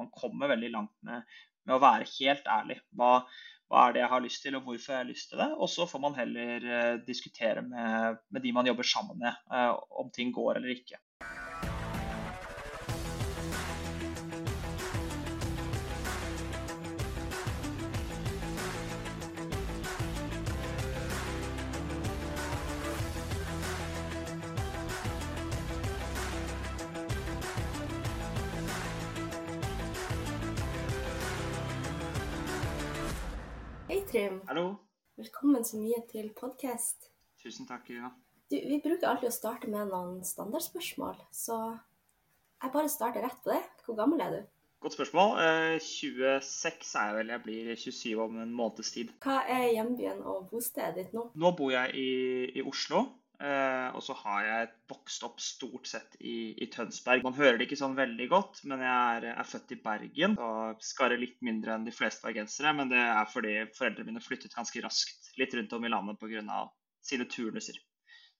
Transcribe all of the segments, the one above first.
man kommer veldig langt med, med å være helt ærlig. Hva, hva, er det jeg har lyst til, og hvorfor jeg har lyst til det? Og så får man heller uh, diskutere med, med, de man jobber sammen med, uh, om ting går eller ikke. Velkommen så mye til podkast. Tusen takk, Ina. Du, vi bruker alltid å starte med noen standardspørsmål, så jeg bare starter rett på det. Hvor gammel er du? Godt spørsmål. 26 eh, er jeg vel. Jeg blir 27 om en måneds tid. Hva er hjembyen og bostedet ditt nå? Nå bor jeg i, i Oslo. Uh, og så har jeg vokst opp stort sett i, i, Tønsberg. Man hører det ikke sånn veldig godt, men jeg er, er født i Bergen. og Skarer litt mindre enn de fleste bergensere, men det er fordi foreldrene mine flyttet ganske raskt litt rundt om i landet pga. sine turnuser.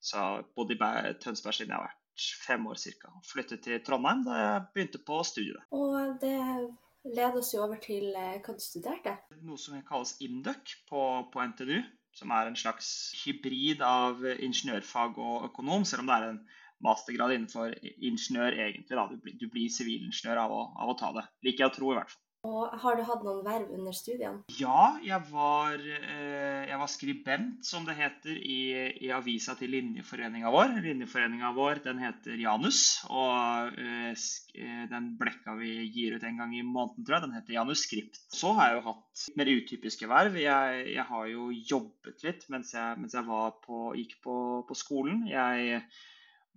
Så jeg bodde i Tønsberg siden jeg har vært fem år ca. Flyttet til Trondheim da jeg begynte på studiet. Og det leder oss jo over til eh, hva du studerte? Noe som kalles IMDUC på, på NTNU som er en slags hybrid av ingeniørfag og økonom, selv om det er en mastergrad innenfor ingeniør egentlig. Da. Du blir sivilingeniør av, av, å ta det. Liker jeg å tro, i hvert fall. Og Har du hatt noen verv under studiene? Ja, jeg var, eh, jeg var skribent, som det heter, i, i avisa til linjeforeninga vår. Linjeforeninga vår den heter Janus, og eh, eh, den blekka vi gir ut en gang i måneden, tror jeg, den heter Janus Skript. Så har jeg jo hatt mer utypiske verv. Jeg, jeg har jo jobbet litt mens jeg, mens jeg på, gikk på, på skolen. Jeg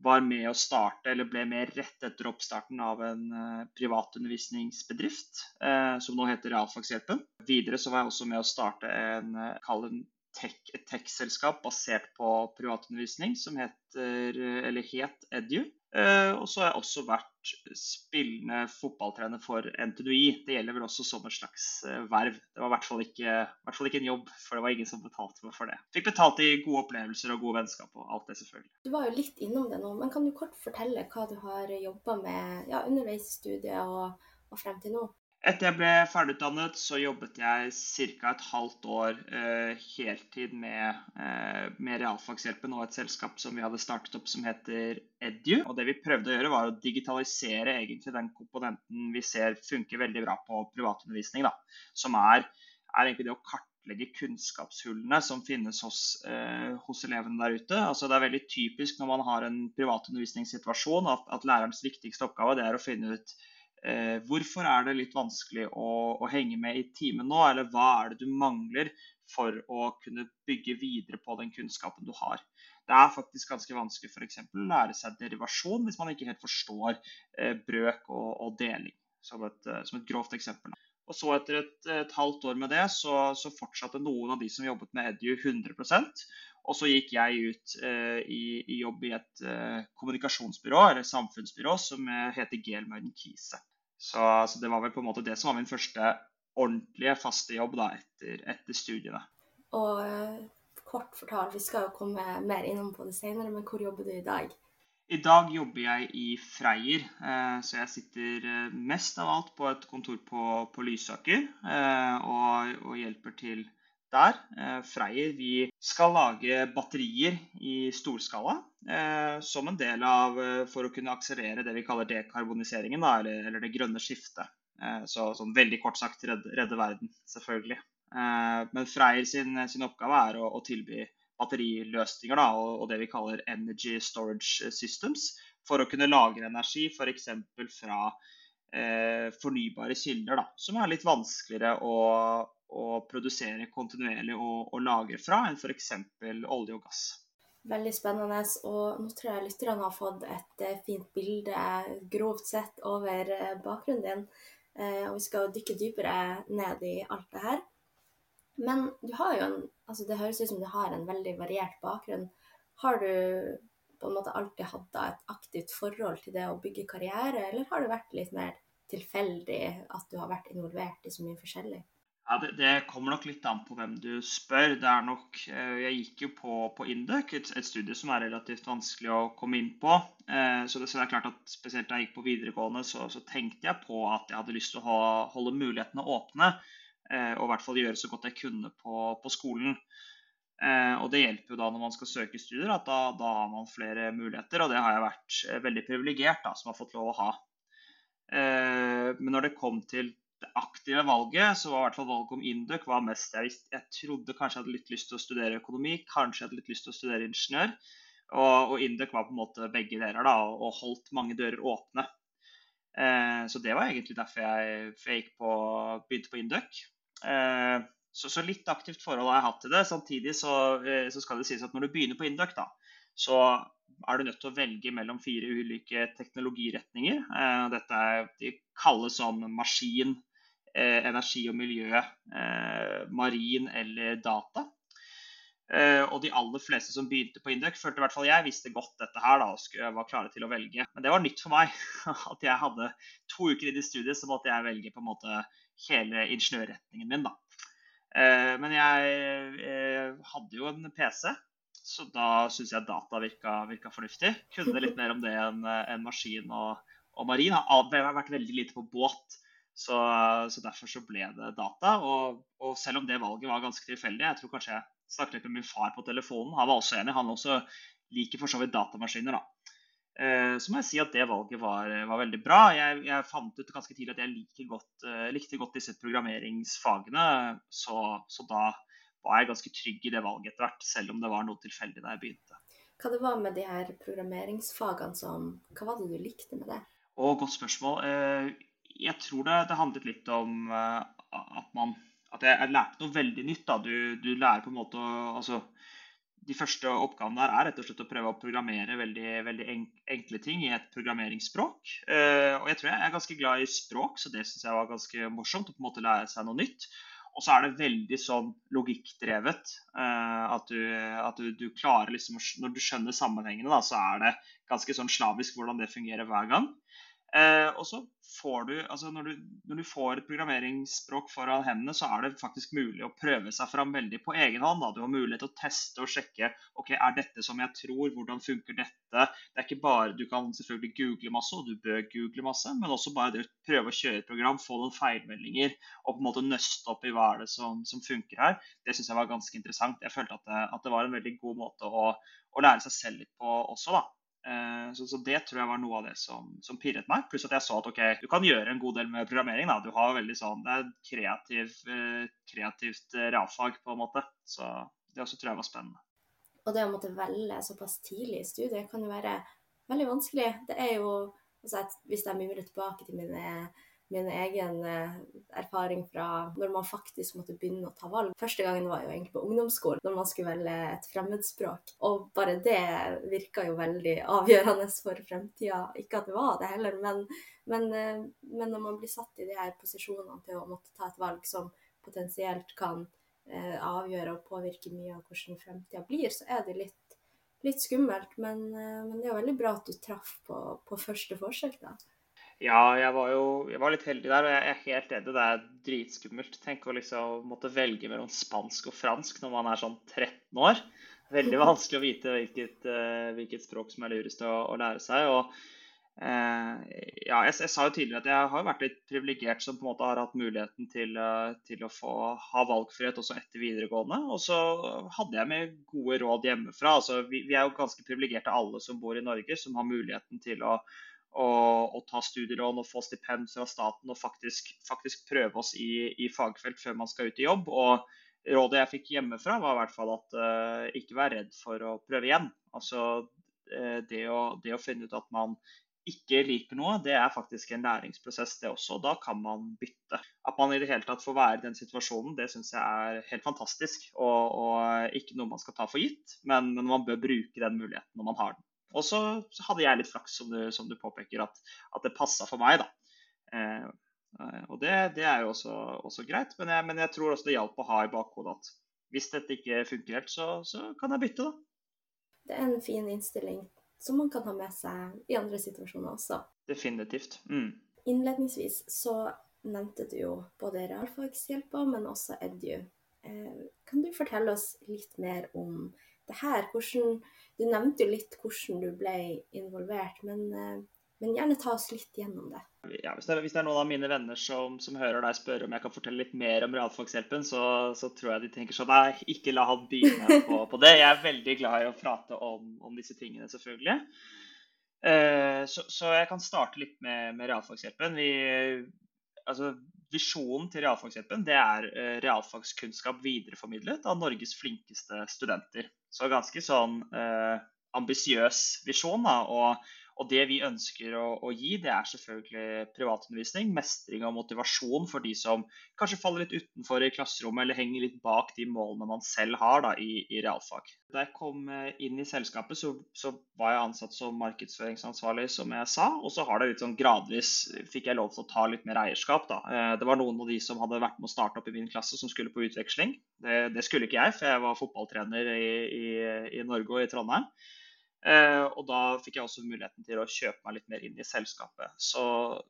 var med å starte, eller ble med rett etter oppstarten av en uh, privatundervisningsbedrift uh, som nå heter Realfagshjelpen. Videre så var jeg også med å starte en, en tech, et tech-selskap basert på privatundervisning som heter, eller het Edu. Uh, og så har jeg også vært spillende fotballtrener for NTNUI. Det gjelder vel også som et slags uh, verv. Det var i hvert, ikke, hvert, fall ikke, en jobb, for det var ingen som betalte meg for det. Fikk betalt i gode opplevelser og gode vennskap og alt det, selvfølgelig. Du var jo litt innom det nå, men kan du kort fortelle hva du har jobba med ja, underveis i studiet og, og frem til nå? Etter jeg ble ferdigutdannet, så jobbet jeg ca. et halvt år eh, heltid med, eh, med Realfagshjelpen og et selskap som vi hadde startet opp som heter Edu. Og det vi prøvde å gjøre, var å digitalisere egentlig den komponenten vi ser funker veldig bra på privatundervisning. Da, som er, er egentlig det å kartlegge kunnskapshullene som finnes hos, eh, hos, elevene der ute. Altså det er veldig typisk når man har en privatundervisningssituasjon at, at lærerens viktigste oppgave er å finne ut Eh, hvorfor er det litt vanskelig å, å, henge med i timen nå, eller hva er det du mangler for å kunne bygge videre på den kunnskapen du har. Det er faktisk ganske vanskelig f.eks. å lære seg derivasjon hvis man ikke helt forstår eh, brøk og, og deling, som et, eh, som et, grovt eksempel. Og så Etter et, et halvt år med det, så, så, fortsatte noen av de som jobbet med Edu 100% og så gikk jeg ut eh, i, i, jobb i et eh, kommunikasjonsbyrå, eller samfunnsbyrå, som eh, heter Gelmøyden Kise. Så, så, det var vel på en måte det som var min første ordentlige, faste jobb da, etter, etter studiene. Og eh, kort fortalt, vi skal jo komme mer innom på det senere, men hvor jobber du i dag? I dag jobber jeg i Freyr, eh, så jeg sitter eh, mest av alt på et kontor på, på Lysaker og, og hjelper til der. Freier vi skal lage batterier i storskala eh, som en del av eh, for å kunne akselerere det vi kaller dekarboniseringen, da, eller, eller, det grønne skiftet. Eh, så sånn veldig kort sagt redde, redde verden, selvfølgelig. Eh, men Freyr sin, sin, oppgave er å, å tilby batteriløsninger da, og, og, det vi kaller energy storage systems, for å kunne lagre energi f.eks. fra eh, fornybare kilder, da, som er litt vanskeligere å, å produsere kontinuerlig og, og lagre fra enn f.eks. olje og gass. Veldig spennende. Og nå tror jeg lytterne har fått et eh, fint bilde, grovt sett, over eh, bakgrunnen din. Eh, og vi skal dykke dypere ned i alt det her. Men du har jo en altså Det høres ut som du har en veldig variert bakgrunn. Har du på en måte alltid hatt et aktivt forhold til det å bygge karriere, eller har det vært litt mer tilfeldig at du har vært involvert i så mye forskjellig? Ja, det, det, kommer nok litt an på hvem du spør. Det er nok, eh, Jeg gikk jo på, på Induc, et, et, studie som er relativt vanskelig å komme inn på. Eh, så, det, så det er klart at Spesielt da jeg gikk på videregående, så, så, tenkte jeg på at jeg hadde lyst til å ha, holde mulighetene åpne. Eh, og i hvert fall gjøre så godt jeg kunne på, på skolen. Og Det hjelper jo da når man skal søke studier, at da, da har man flere muligheter. Og det har jeg vært veldig privilegert som har fått lov å ha. Men når det kom til det aktive valget, så var i hvert fall valget om Induc mest jeg, jeg trodde kanskje jeg hadde litt lyst til å studere økonomi, kanskje jeg hadde litt lyst til å studere ingeniør. Og, og Induc var på en måte begge deler da, og holdt mange dører åpne. Eh, så det var egentlig derfor jeg, jeg på, begynte på Induc. Eh, så, så, litt aktivt forhold har jeg hatt til det. Samtidig så, eh, så, skal det sies at når du begynner på Induc, da, så er du nødt til å velge mellom fire ulike teknologiretninger. Eh, dette er, de kalles sånn maskin, energi og miljø, marin eller data. Uh, og de aller fleste som begynte på Induc, følte i hvert fall jeg visste godt dette her da, og var klare til å velge. Men det var nytt for meg. At jeg hadde to uker inn i studiet, så måtte jeg velge på en måte hele ingeniørretningen min. da. Men jeg hadde jo en PC, så da syns jeg data virka, virka, fornuftig. Kunne litt mer om det enn en maskin og, og marin. Har vært veldig lite på båt. Så, så, derfor så ble det data. Og, og, selv om det valget var ganske tilfeldig, jeg tror kanskje jeg snakket litt med min far på telefonen, han var også enig. Han også liker for så vidt datamaskiner, da. Eh, så må jeg si at det valget var, var veldig bra. Jeg, jeg, fant ut ganske tidlig at jeg like godt, uh, likte godt disse programmeringsfagene. Så, så, da var jeg ganske trygg i det valget etter hvert, selv om det var noe tilfeldig da jeg begynte. Hva det var med de her programmeringsfagene som Hva var det du likte med det? Å, godt spørsmål. Eh, jeg tror det, det, handlet litt om at man at jeg, jeg, lærte noe veldig nytt. da, Du, du lærer på en måte å altså, De første oppgavene der er rett og slett å prøve å programmere veldig, veldig enkle ting i et programmeringsspråk. Uh, og jeg tror jeg er ganske glad i språk, så det syns jeg var ganske morsomt. å på en måte lære seg noe nytt. Og så er det veldig sånn logikkdrevet. Uh, at, du, at du, du, klarer liksom Når du skjønner sammenhengene, da, så er det ganske sånn slavisk hvordan det fungerer hver gang. Eh, og så får du, altså når du, når du får et programmeringsspråk foran hendene, så er det faktisk mulig å prøve seg fram veldig på egen hånd. Da. Du har mulighet til å teste og sjekke ok, er dette som jeg tror, hvordan funker dette. Det er ikke bare, Du kan selvfølgelig google masse, og du bør google masse, men også bare det å prøve å kjøre et program, få noen feilmeldinger og på en måte nøste opp i hva er det som, som funker her. Det syns jeg var ganske interessant. Jeg følte at det, at det, var en veldig god måte å, å lære seg selv litt på også. da. Eh, så, så, det tror jeg var noe av det som, som, pirret meg. Pluss at jeg så at ok, du kan gjøre en god del med programmering. da, du har veldig sånn, Det er kreativ, eh, kreativt eh, realfag, på en måte. Så det også tror jeg var spennende. Og det å måtte velge såpass tidlig i studiet kan jo være veldig vanskelig. Det er jo, altså Hvis jeg mimrer tilbake til mine min egen eh, erfaring fra når man faktisk måtte begynne å ta valg. Første gangen var jo egentlig på ungdomsskolen, når man skulle velge et fremmedspråk. Og bare det virka jo veldig avgjørende for fremtida. Ikke at det var det heller, men, men, eh, men, når man blir satt i de her posisjonene til å måtte ta et valg som potensielt kan eh, avgjøre og påvirke mye av hvordan fremtida blir, så er det litt, litt skummelt. Men, men, det er jo veldig bra at du traff på, på første forsøk, da. Ja, jeg var jo jeg var litt heldig der, og jeg er helt enig. Det er dritskummelt. Tenk å liksom måtte velge mellom spansk og fransk når man er sånn 13 år. Veldig vanskelig å vite hvilket, uh, hvilket språk som er lurest å, å lære seg. og uh, ja, jeg, jeg, sa jo tidligere at jeg har vært litt privilegert som på en måte har hatt muligheten til, uh, til å få ha valgfrihet også etter videregående. Og så hadde jeg med gode råd hjemmefra. Altså, vi, vi er jo ganske privilegerte alle som bor i Norge, som har muligheten til å og, ta studielån og få stipend fra staten og faktisk, faktisk prøve oss i, i, fagfelt før man skal ut i jobb. Og rådet jeg fikk hjemmefra, var i hvert fall at uh, ikke vær redd for å prøve igjen. Altså uh, det, å, det, å, finne ut at man ikke liker noe, det er faktisk en læringsprosess, det også. Da kan man bytte. At man i det hele tatt får være i den situasjonen, det syns jeg er helt fantastisk. Og, og, ikke noe man skal ta for gitt, men, men man bør bruke den muligheten når man har den. Og så hadde jeg litt flaks, som du, som du påpeker, at, at det passa for meg. da. Eh, eh, og det, det, er jo også, også greit, men jeg, men jeg, tror også det hjalp å ha i bakhodet at hvis dette ikke funker helt, så, så, kan jeg bytte, da. Det er en fin innstilling som man kan ha med seg i andre situasjoner også. Definitivt. Mm. Innledningsvis så nevnte du jo både realfagshjelpa, men også Edu. Eh, kan du fortelle oss litt mer om det her? Hvordan, du nevnte jo litt hvordan du ble involvert, men, eh, men gjerne ta oss litt gjennom det. Ja, hvis, det er, hvis, det er, noen av mine venner som, som, hører deg spørre om jeg kan fortelle litt mer om realfagshjelpen, så, så, tror jeg de tenker sånn Nei, ikke la han begynne på, på, det. Jeg er veldig glad i å prate om, om disse tingene, selvfølgelig. Uh, så, så, jeg kan starte litt med, med realfagshjelpen. Vi, altså, visjonen til realfagshjelpen det er uh, realfagskunnskap videreformidlet av Norges flinkeste studenter. Så ganske sånn eh, ambisiøs visjon. da, og og det vi ønsker å, å, gi, det er selvfølgelig privatundervisning, mestring og motivasjon for de som kanskje faller litt utenfor i klasserommet eller henger litt bak de målene man selv har da, i, i, realfag. Da jeg kom eh, inn i selskapet, så, så, var jeg ansatt som markedsføringsansvarlig, som jeg sa. Og så har det litt sånn gradvis fikk jeg lov til å ta litt mer eierskap. Da. Eh, det var noen av de som hadde vært med å starte opp i min klasse, som skulle på utveksling. Det, det skulle ikke jeg, for jeg var fotballtrener i, i, i Norge og i Trondheim. Eh, og da fikk jeg også muligheten til å kjøpe meg litt mer inn i selskapet. Så,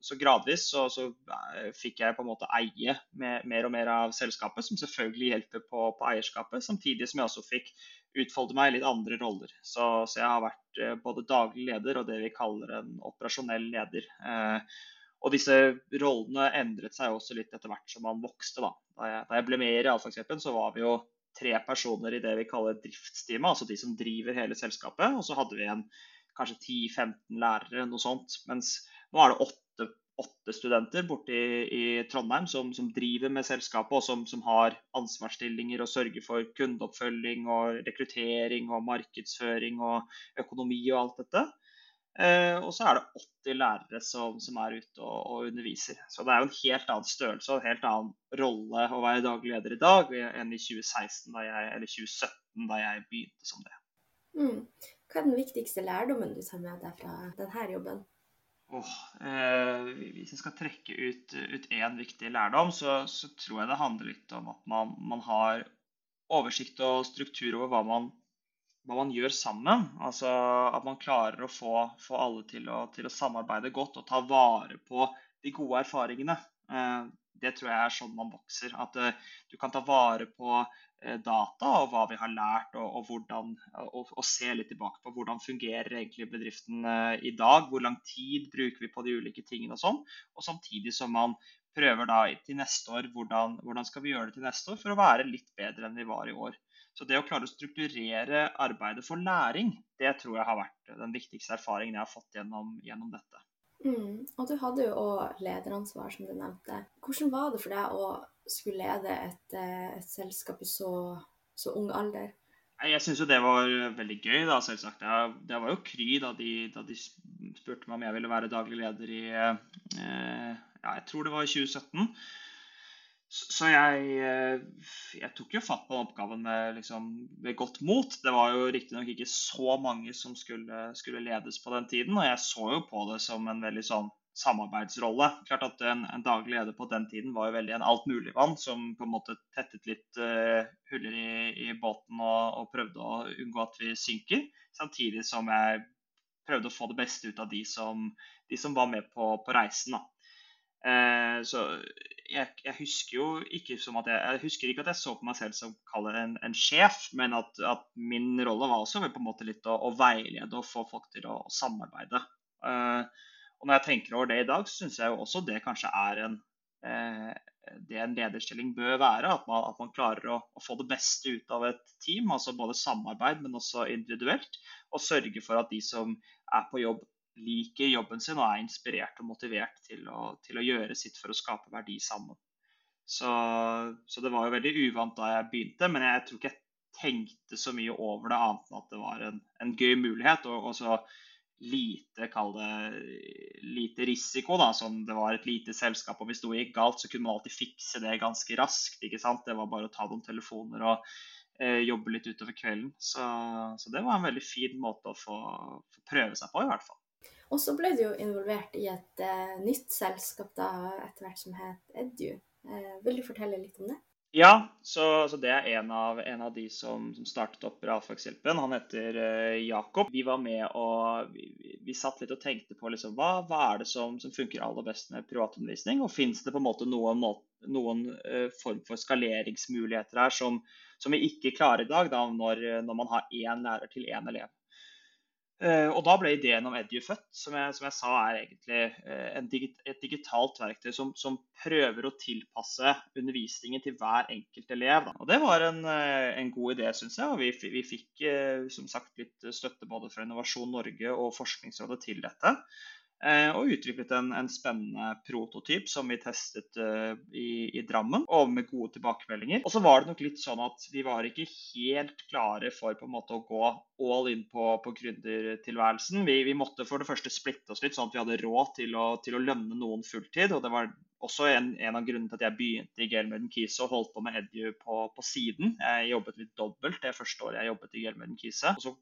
så gradvis så, så, eh, fikk jeg på en måte eie mer og mer av selskapet, som selvfølgelig hjelper på, på, eierskapet. Samtidig som jeg også fikk utfolde meg i litt andre roller. Så, så, jeg har vært eh, både daglig leder og det vi kaller en operasjonell leder. Eh, og disse rollene endret seg også litt etter hvert som man vokste. Da, da jeg, da jeg ble med i realfagshjelpen, så var vi jo tre personer i det vi kaller driftsteamet, altså de som driver hele selskapet. Og så hadde vi en kanskje 10-15 lærere, noe sånt. Mens nå er det åtte, åtte studenter borte i, i Trondheim som, som, driver med selskapet, og som, som, har ansvarsstillinger og sørger for kundeoppfølging og rekruttering og markedsføring og økonomi og alt dette. Eh, og så er det 80 lærere som, som er ute og, og, underviser. Så det er jo en helt annen størrelse og en helt annen rolle å være daglig leder i dag enn i 2016 da jeg, eller 2017 da jeg begynte som det. Mm. Hva er den viktigste lærdommen du tar med deg fra denne jobben? Oh, eh, hvis jeg skal trekke ut én viktig lærdom, så, så, tror jeg det handler litt om at man, man har oversikt og struktur over hva man hva man gjør sammen. Altså at man klarer å få, få alle til å, til å, samarbeide godt og ta vare på de gode erfaringene. Eh, det tror jeg er sånn man vokser. At eh, du kan ta vare på eh, data og hva vi har lært, og, og, hvordan, og, og se litt tilbake på hvordan fungerer egentlig bedriften i dag. Hvor lang tid bruker vi på de ulike tingene og sånn. Og samtidig som man prøver da til neste år hvordan, hvordan skal vi gjøre det til neste år for å være litt bedre enn vi var i år. Så det å klare å strukturere arbeidet for læring, det tror jeg har vært den viktigste erfaringen jeg har fått gjennom, gjennom dette. Mm. Og du hadde jo òg lederansvar, som du nevnte. Hvordan var det for deg å skulle lede et, eh, et selskap i så, så, ung alder? Jeg syns jo det var veldig gøy, da, selvsagt. Det var jo Kry da de, da de spurte meg om jeg ville være daglig leder i eh, ja, jeg tror det var i 2017. Så jeg, eh, jeg, tok jo fatt på oppgaven med, liksom, med godt mot. Det var jo riktignok ikke så mange som skulle, skulle, ledes på den tiden, og jeg så jo på det som en veldig sånn samarbeidsrolle. Klart at En, en daglig leder på den tiden var jo veldig en altmuligmann som på en måte tettet litt uh, huller i, i båten og, og, prøvde å unngå at vi synker. Samtidig som jeg prøvde å få det beste ut av de som, de som var med på, på reisen. da. Eh, så jeg, jeg, husker jo ikke som at jeg, jeg husker ikke at jeg så på meg selv som en, en sjef, men at, at, min rolle var også på en måte litt å, å veilede og få folk til å, å samarbeide. Eh, og når jeg tenker over det i dag, så syns jeg jo også det kanskje er en eh, det en lederstilling bør være. At man, at man klarer å, å, få det beste ut av et team. altså Både samarbeid, men også individuelt. Og sørge for at de som er på jobb liker jobben sin og er inspirert og motivert til å, til å gjøre sitt for å skape verdi sammen. Så, så, det var jo veldig uvant da jeg begynte, men jeg tror ikke jeg tenkte så mye over det annet enn at det var en, en gøy mulighet. Og, og så lite, kall det, lite risiko, da, som det var et lite selskap. Og hvis noe gikk galt, så kunne man alltid fikse det ganske raskt. ikke sant? Det var bare å ta noen telefoner og eh, jobbe litt utover kvelden. Så, så, det var en veldig fin måte å få, få prøve seg på, i hvert fall. Og så ble du jo involvert i et uh, nytt selskap da, etter hvert som het Edu. Uh, vil du fortelle litt om det? Ja, så, så, det er en av, en av de som, som, startet opp Realfagshjelpen. Han heter uh, Jakob. Vi var med og vi, vi, satt litt og tenkte på liksom, hva, hva er det som, som, funker aller best med privatundervisning. Og fins det på en måte noen, noen form for skaleringsmuligheter her som, som, vi ikke klarer i dag, da, når, når man har én lærer til én elev. Uh, og da ble ideen om Edu født, som jeg, som jeg sa er egentlig digit, et digitalt verktøy som, som, prøver å tilpasse undervisningen til hver enkelt elev. Og Det var en, uh, en god idé, syns jeg. Og vi, vi fikk som sagt litt støtte både fra Innovasjon Norge og Forskningsrådet til dette. Eh, og utviklet en, en, spennende prototyp som vi testet uh, i, i, Drammen, og med gode tilbakemeldinger. Og så var det nok litt sånn at vi var ikke helt klare for på en måte å gå all in på, på gründertilværelsen. Vi, vi, måtte for det første splitte oss litt, sånn at vi hadde råd til å, til å lønne noen fulltid. og det var også en, en, av grunnene til at jeg begynte i Gelmøden Kise og holdt på med Edu på, på, siden. Jeg jobbet litt dobbelt det første året jeg jobbet i Gelmøden Kise. Og så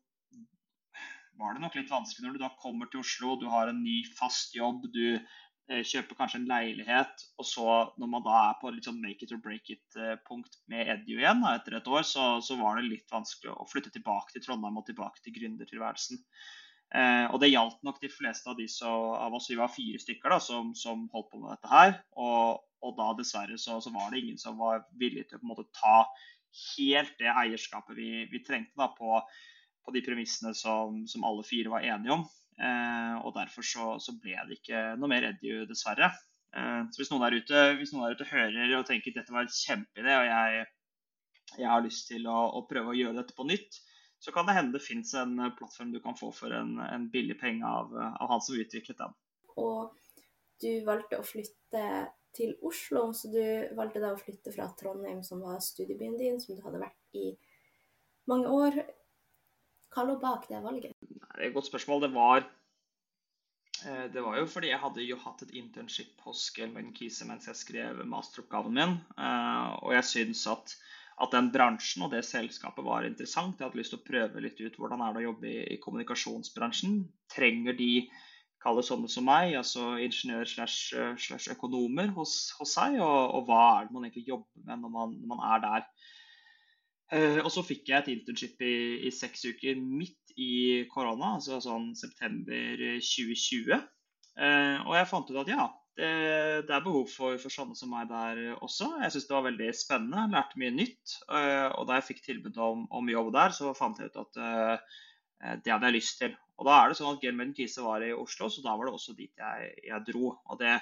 var det nok litt vanskelig når du da kommer til Oslo, du har en ny fast jobb, du eh, kjøper kanskje en leilighet, og så når man da er på litt sånn make it or break it-punkt med Edu igjen da, etter et år, så, så, var det litt vanskelig å flytte tilbake til Trondheim og tilbake til gründertilværelsen. Eh, og det gjaldt nok de fleste av de så, av oss, vi var fire stykker da, som, som, holdt på med dette her. Og, og da dessverre så, så, var det ingen som var villig til å på en måte ta helt det eierskapet vi, vi trengte da på på de premissene som, som, alle fire var enige om. Eh, og Derfor så, så, ble det ikke noe mer Edu, dessverre. Eh, så hvis noen, ute, hvis noen, der ute, hører og tenker at dette var en kjempeidé, og jeg, jeg, har lyst til å, å, prøve å gjøre dette på nytt, så kan det hende det fins en plattform du kan få for en, en billig penge av, av, han som utviklet den. Og du valgte å flytte til Oslo, så du valgte da å flytte fra Trondheim, som var studiebyen din, som du hadde vært i mange år. Hva lå bak det valget? Det er et godt spørsmål. Det var, eh, det var jo fordi jeg hadde jo hatt et internship hos Gelman Kise mens jeg skrev masteroppgaven min. Eh, og jeg syns at, at, den bransjen og det selskapet var interessant. Jeg hadde lyst til å prøve litt ut hvordan er det å jobbe i, i kommunikasjonsbransjen. Trenger de kalle sånne som meg, altså ingeniør slash økonomer hos, hos seg, og, og, hva er det man egentlig jobber med når man, når man er der. Uh, og så fikk jeg et internship i, i, seks uker midt i korona, altså sånn september 2020. Uh, eh, og jeg fant ut at ja, det, det er behov for, for, sånne som meg der også. Jeg syns det var veldig spennende, lærte mye nytt. Uh, og da jeg fikk tilbud om, om, jobb der, så fant jeg ut at det hadde jeg lyst til. Og da er det sånn at Gelmeden Kise var i Oslo, så da var det også dit jeg, jeg dro. Og det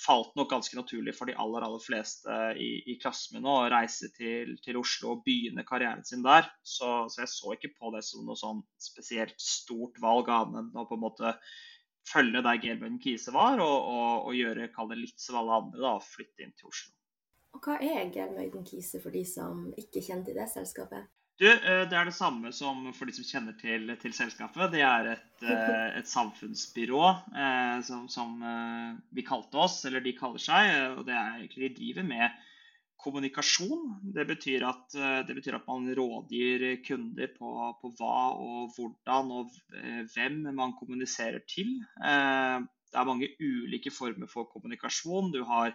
falt nok ganske naturlig for de aller aller fleste i, i klassen min å reise til, til, Oslo og begynne karrieren sin der. Så, så, jeg så ikke på det som noe sånn spesielt stort valg annet enn å på en måte følge der Gelbjørn Kise var, og, og, og gjøre kall det litt som alle andre, da, og flytte inn til Oslo. Og Hva er Gelmøyden Kise for de som ikke kjente i det selskapet? Du, eh, Det er det samme som for de som kjenner til, til selskapet. Det er et, eh, et samfunnsbyrå eh, som, som, vi kalte oss, eller de kaller seg. og det er egentlig De driver med kommunikasjon. Det betyr at, det betyr at man rådgir kunder på, på, hva og hvordan og hvem man kommuniserer til. Det er mange ulike former for kommunikasjon. Du har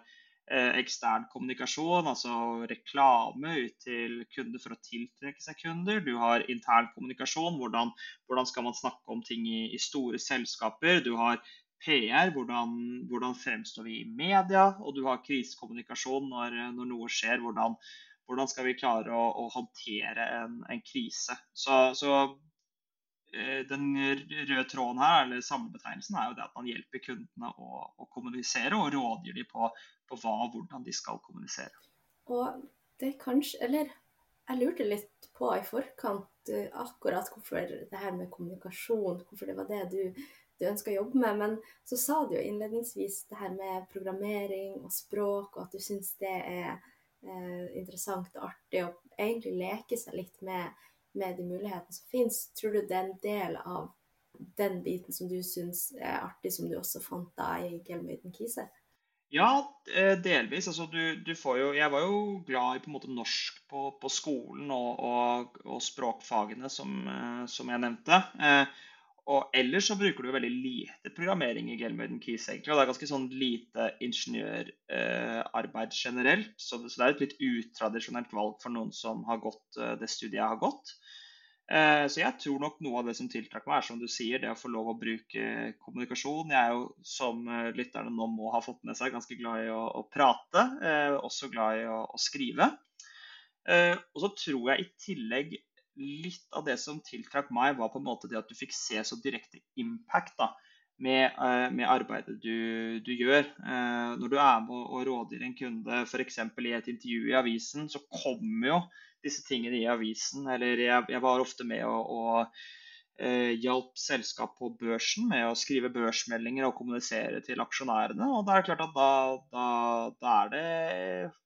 ekstern kommunikasjon, altså reklame ut til kunder for å tiltrekke seg kunder. Du har intern kommunikasjon, hvordan, hvordan skal man snakke om ting i, i store selskaper. Du har PR, hvordan, hvordan, fremstår vi i media. Og du har krisekommunikasjon når, når noe skjer. Hvordan, hvordan, skal vi klare å, å håndtere en, en, krise. Så, så Eh, den røde tråden her, eller samlebetegnelsen, er jo det at man hjelper kundene å, å kommunisere og rådgir dem på, på, hva og hvordan de skal kommunisere. Og det kanskje, eller jeg lurte litt på i forkant uh, akkurat hvorfor det her med kommunikasjon, hvorfor det var det du, du ønska å jobbe med. Men så sa du jo innledningsvis det her med programmering og språk, og at du syns det er eh, interessant og artig å egentlig leke seg litt med med de mulighetene som finnes. Tror du det er en del av den biten som du syns er artig, som du også fant da i Gelmøyden Kise? Ja, eh, delvis. Altså, du, du, jo Jeg var jo glad i på måte norsk på, på skolen og, og, og, språkfagene, som, eh, som, jeg nevnte. Eh, og, ellers så bruker du veldig lite programmering i Gelmøyden Keys. egentlig, og Det er ganske sånn lite ingeniørarbeid eh, generelt. Så det, så det, er et litt utradisjonelt valg for noen som har gått eh, det studiet jeg har gått. Eh, så jeg tror nok noe av det som tiltrakk meg, er som du sier, det å få lov å bruke kommunikasjon. Jeg er jo, som eh, lytterne nå må ha fått med seg, ganske glad i å, å prate. Eh, også glad i å, å skrive. Og så tror jeg i tillegg litt av det som tiltrakk meg, var på en måte det at du fikk se så direkte impact da, med, uh, med arbeidet du, du gjør. Uh, når du er med og, rådgir en kunde f.eks. i et intervju i avisen, så kommer jo disse tingene i avisen. Eller jeg, jeg var ofte med og, og uh, hjalp selskap på børsen med å skrive børsmeldinger og kommunisere til aksjonærene. Og det er klart at da, da, da er det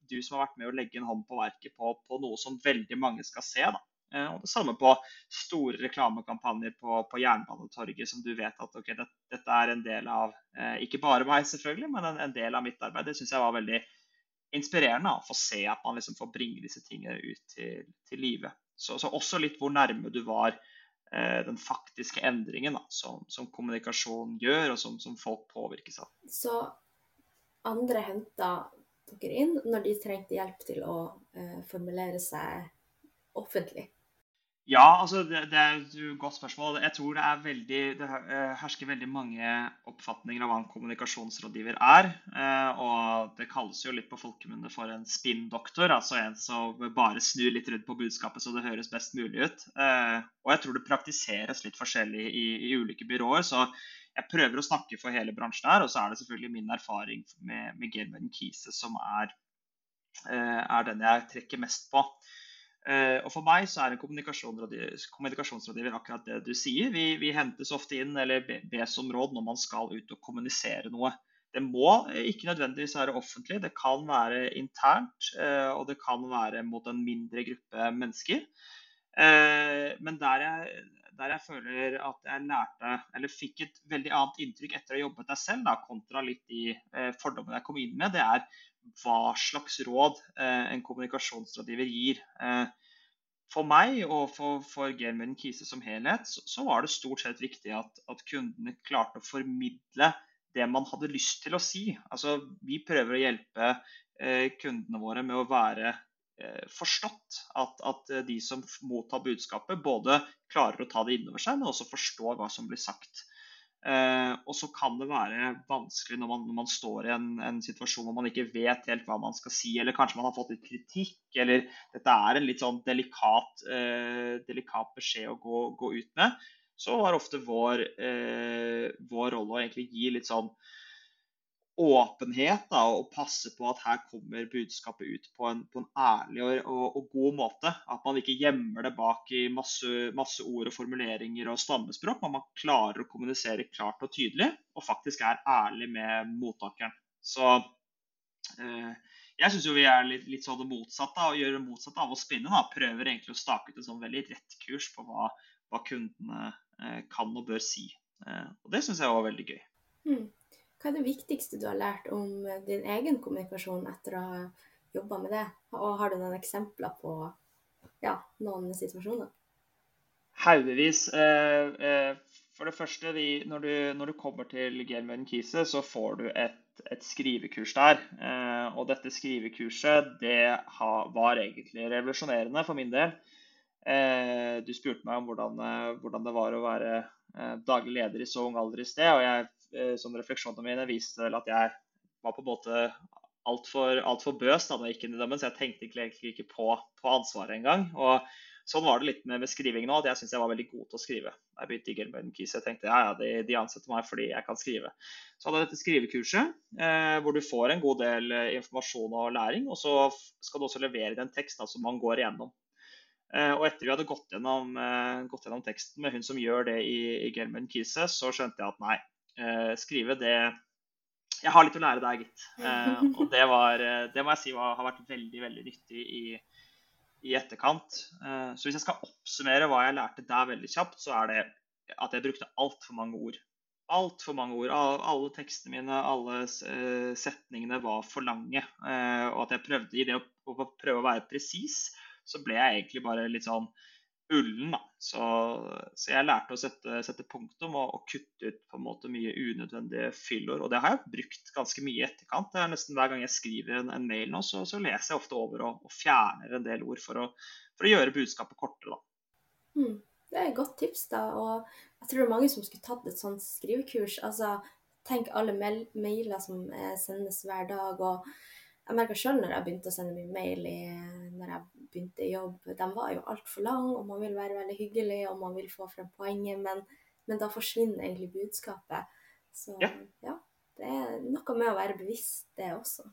du som har vært med å legge en hånd på verket på, på noe som veldig mange skal se. da. Eh, og det samme på store reklamekampanjer på, på Jernbanetorget, som du vet at okay, det, dette er en del av eh, ikke bare meg, selvfølgelig, men en, en del av mitt arbeid. Det syns jeg var veldig inspirerende å få se at man liksom får bringe disse tingene ut til, til live. Så, så, også litt hvor nærme du var eh, den faktiske endringen da, som, som, kommunikasjon gjør, og som, som, folk påvirkes av. Så andre henta dere inn når de trengte hjelp til å eh, formulere seg offentlig? Ja, altså det, det, er et godt spørsmål. Jeg tror det veldig Det eh, hersker veldig mange oppfatninger av hva en kommunikasjonsrådgiver er. Eh, og det kalles jo litt på folkemunne for en spinndoktor, altså en som bare snur litt rundt på budskapet så det høres best mulig ut. Eh, og jeg tror det praktiseres litt forskjellig i, i ulike byråer. så jeg prøver å snakke for hele bransjen her, og så er det selvfølgelig min erfaring med, med Gelman Kise som er, er den jeg trekker mest på. Uh, og For meg så er en kommunikasjonsrådgiver, akkurat det du sier. Vi, vi hentes ofte inn eller bes om råd når man skal ut og kommunisere noe. Det må ikke nødvendigvis være offentlig, det kan være internt uh, og det kan være mot en mindre gruppe mennesker. Uh, men der jeg, der jeg, føler at jeg lærte, eller fikk et veldig annet inntrykk etter å ha jobbet der selv, da, kontra litt de fordommene jeg kom inn med, det er hva slags råd eh, en kommunikasjonsrådgiver gir. Eh, for meg og for, for Gelmøyden Kise som helhet, så, så, var det stort sett viktig at, at, kundene klarte å formidle det man hadde lyst til å si. Altså, vi prøver å hjelpe eh, kundene våre med å være eh, forstått. At, at, de som mottar budskapet, både klarer å ta det innover seg, men også forstår hva som blir sagt. Eh, og så kan det være vanskelig når man, når man står i en, en, situasjon hvor man ikke vet helt hva man skal si, eller kanskje man har fått litt kritikk, eller dette er en litt sånn delikat, eh, delikat beskjed å gå, gå, ut med. Så var ofte vår, eh, vår rolle å egentlig gi litt sånn åpenhet da, og passe på at her kommer budskapet ut på en, på en ærlig og, og, og, god måte. At man ikke gjemmer det bak i masse, masse, ord og formuleringer og stammespråk, men man klarer å kommunisere klart og tydelig, og faktisk er ærlig med mottakeren. Så eh, jeg syns vi er litt, litt sånn det motsatte, og gjør det motsatte av å spinne. Da. Prøver egentlig å stake ut en sånn veldig rett kurs på hva, hva kundene eh, kan og bør si. Eh, og det syns jeg var veldig gøy. Mm. Hva er det viktigste du har lært om eh, din egen kommunikasjon etter å ha jobba med det? Og har du noen eksempler på ja, noen situasjoner? Haugevis. Eh, eh, for det første, når du, når du kommer til Gelmøyen Kise, så får du et, et skrivekurs der. Og dette skrivekurset det var egentlig revolusjonerende for min del. Du spurte meg om hvordan, hvordan det var å være daglig leder i så ung alder i sted. og jeg som refleksjonene mine viste vel at jeg var på en måte altfor alt for bøs da jeg gikk inn i dommen, så jeg tenkte egentlig ikke på, på ansvaret engang. Og sånn var det litt med, med skrivingen nå, at jeg syntes jeg var veldig god til å skrive. Jeg begynte i Gelmøyden Keys, jeg tenkte ja, ja, de, de, ansetter meg fordi jeg kan skrive. Så hadde jeg dette skrivekurset eh, hvor du får en god del eh, informasjon og læring, og så skal du også levere den tekst da, som man går igjennom. Eh, og etter vi hadde gått gjennom, eh, gått gjennom, teksten med hun som gjør det i, i Gelmøyden Kise, så skjønte jeg at nei, Eh, skrive, det Jeg har litt å lære der, gitt. Eh, og det, var, eh, det må jeg si var, har vært veldig, veldig nyttig i, i etterkant. så hvis jeg skal oppsummere hva jeg lærte der veldig kjapt, så er det at jeg brukte altfor mange ord. Altfor mange ord. Alle tekstene mine, alle setningene var for lange. Og at jeg prøvde i det å, å prøve å være presis, så ble jeg egentlig bare litt sånn ullen. da. Så, så, jeg lærte å sette, sette punktum og, og, kutte ut på en måte mye unødvendige fyllord. Og det har jeg brukt ganske mye i etterkant. Det er nesten Hver gang jeg skriver en, en mail nå, så, så, leser jeg ofte over og, og fjerner en del ord for å, for å gjøre budskapet kortere. da. Mm, det er et godt tips, da. Og jeg tror det er mange som skulle tatt et sånt skrivekurs. Altså, tenk alle mailer som sendes hver dag. og jeg merka sjøl når jeg begynte å sende mye mail i, når jeg begynte i jobb, de var jo altfor lange, og man vil være veldig hyggelig, og man vil få frem poenget, men, men da forsvinner egentlig budskapet. Så ja. ja. det er noe med å være bevisst, det også.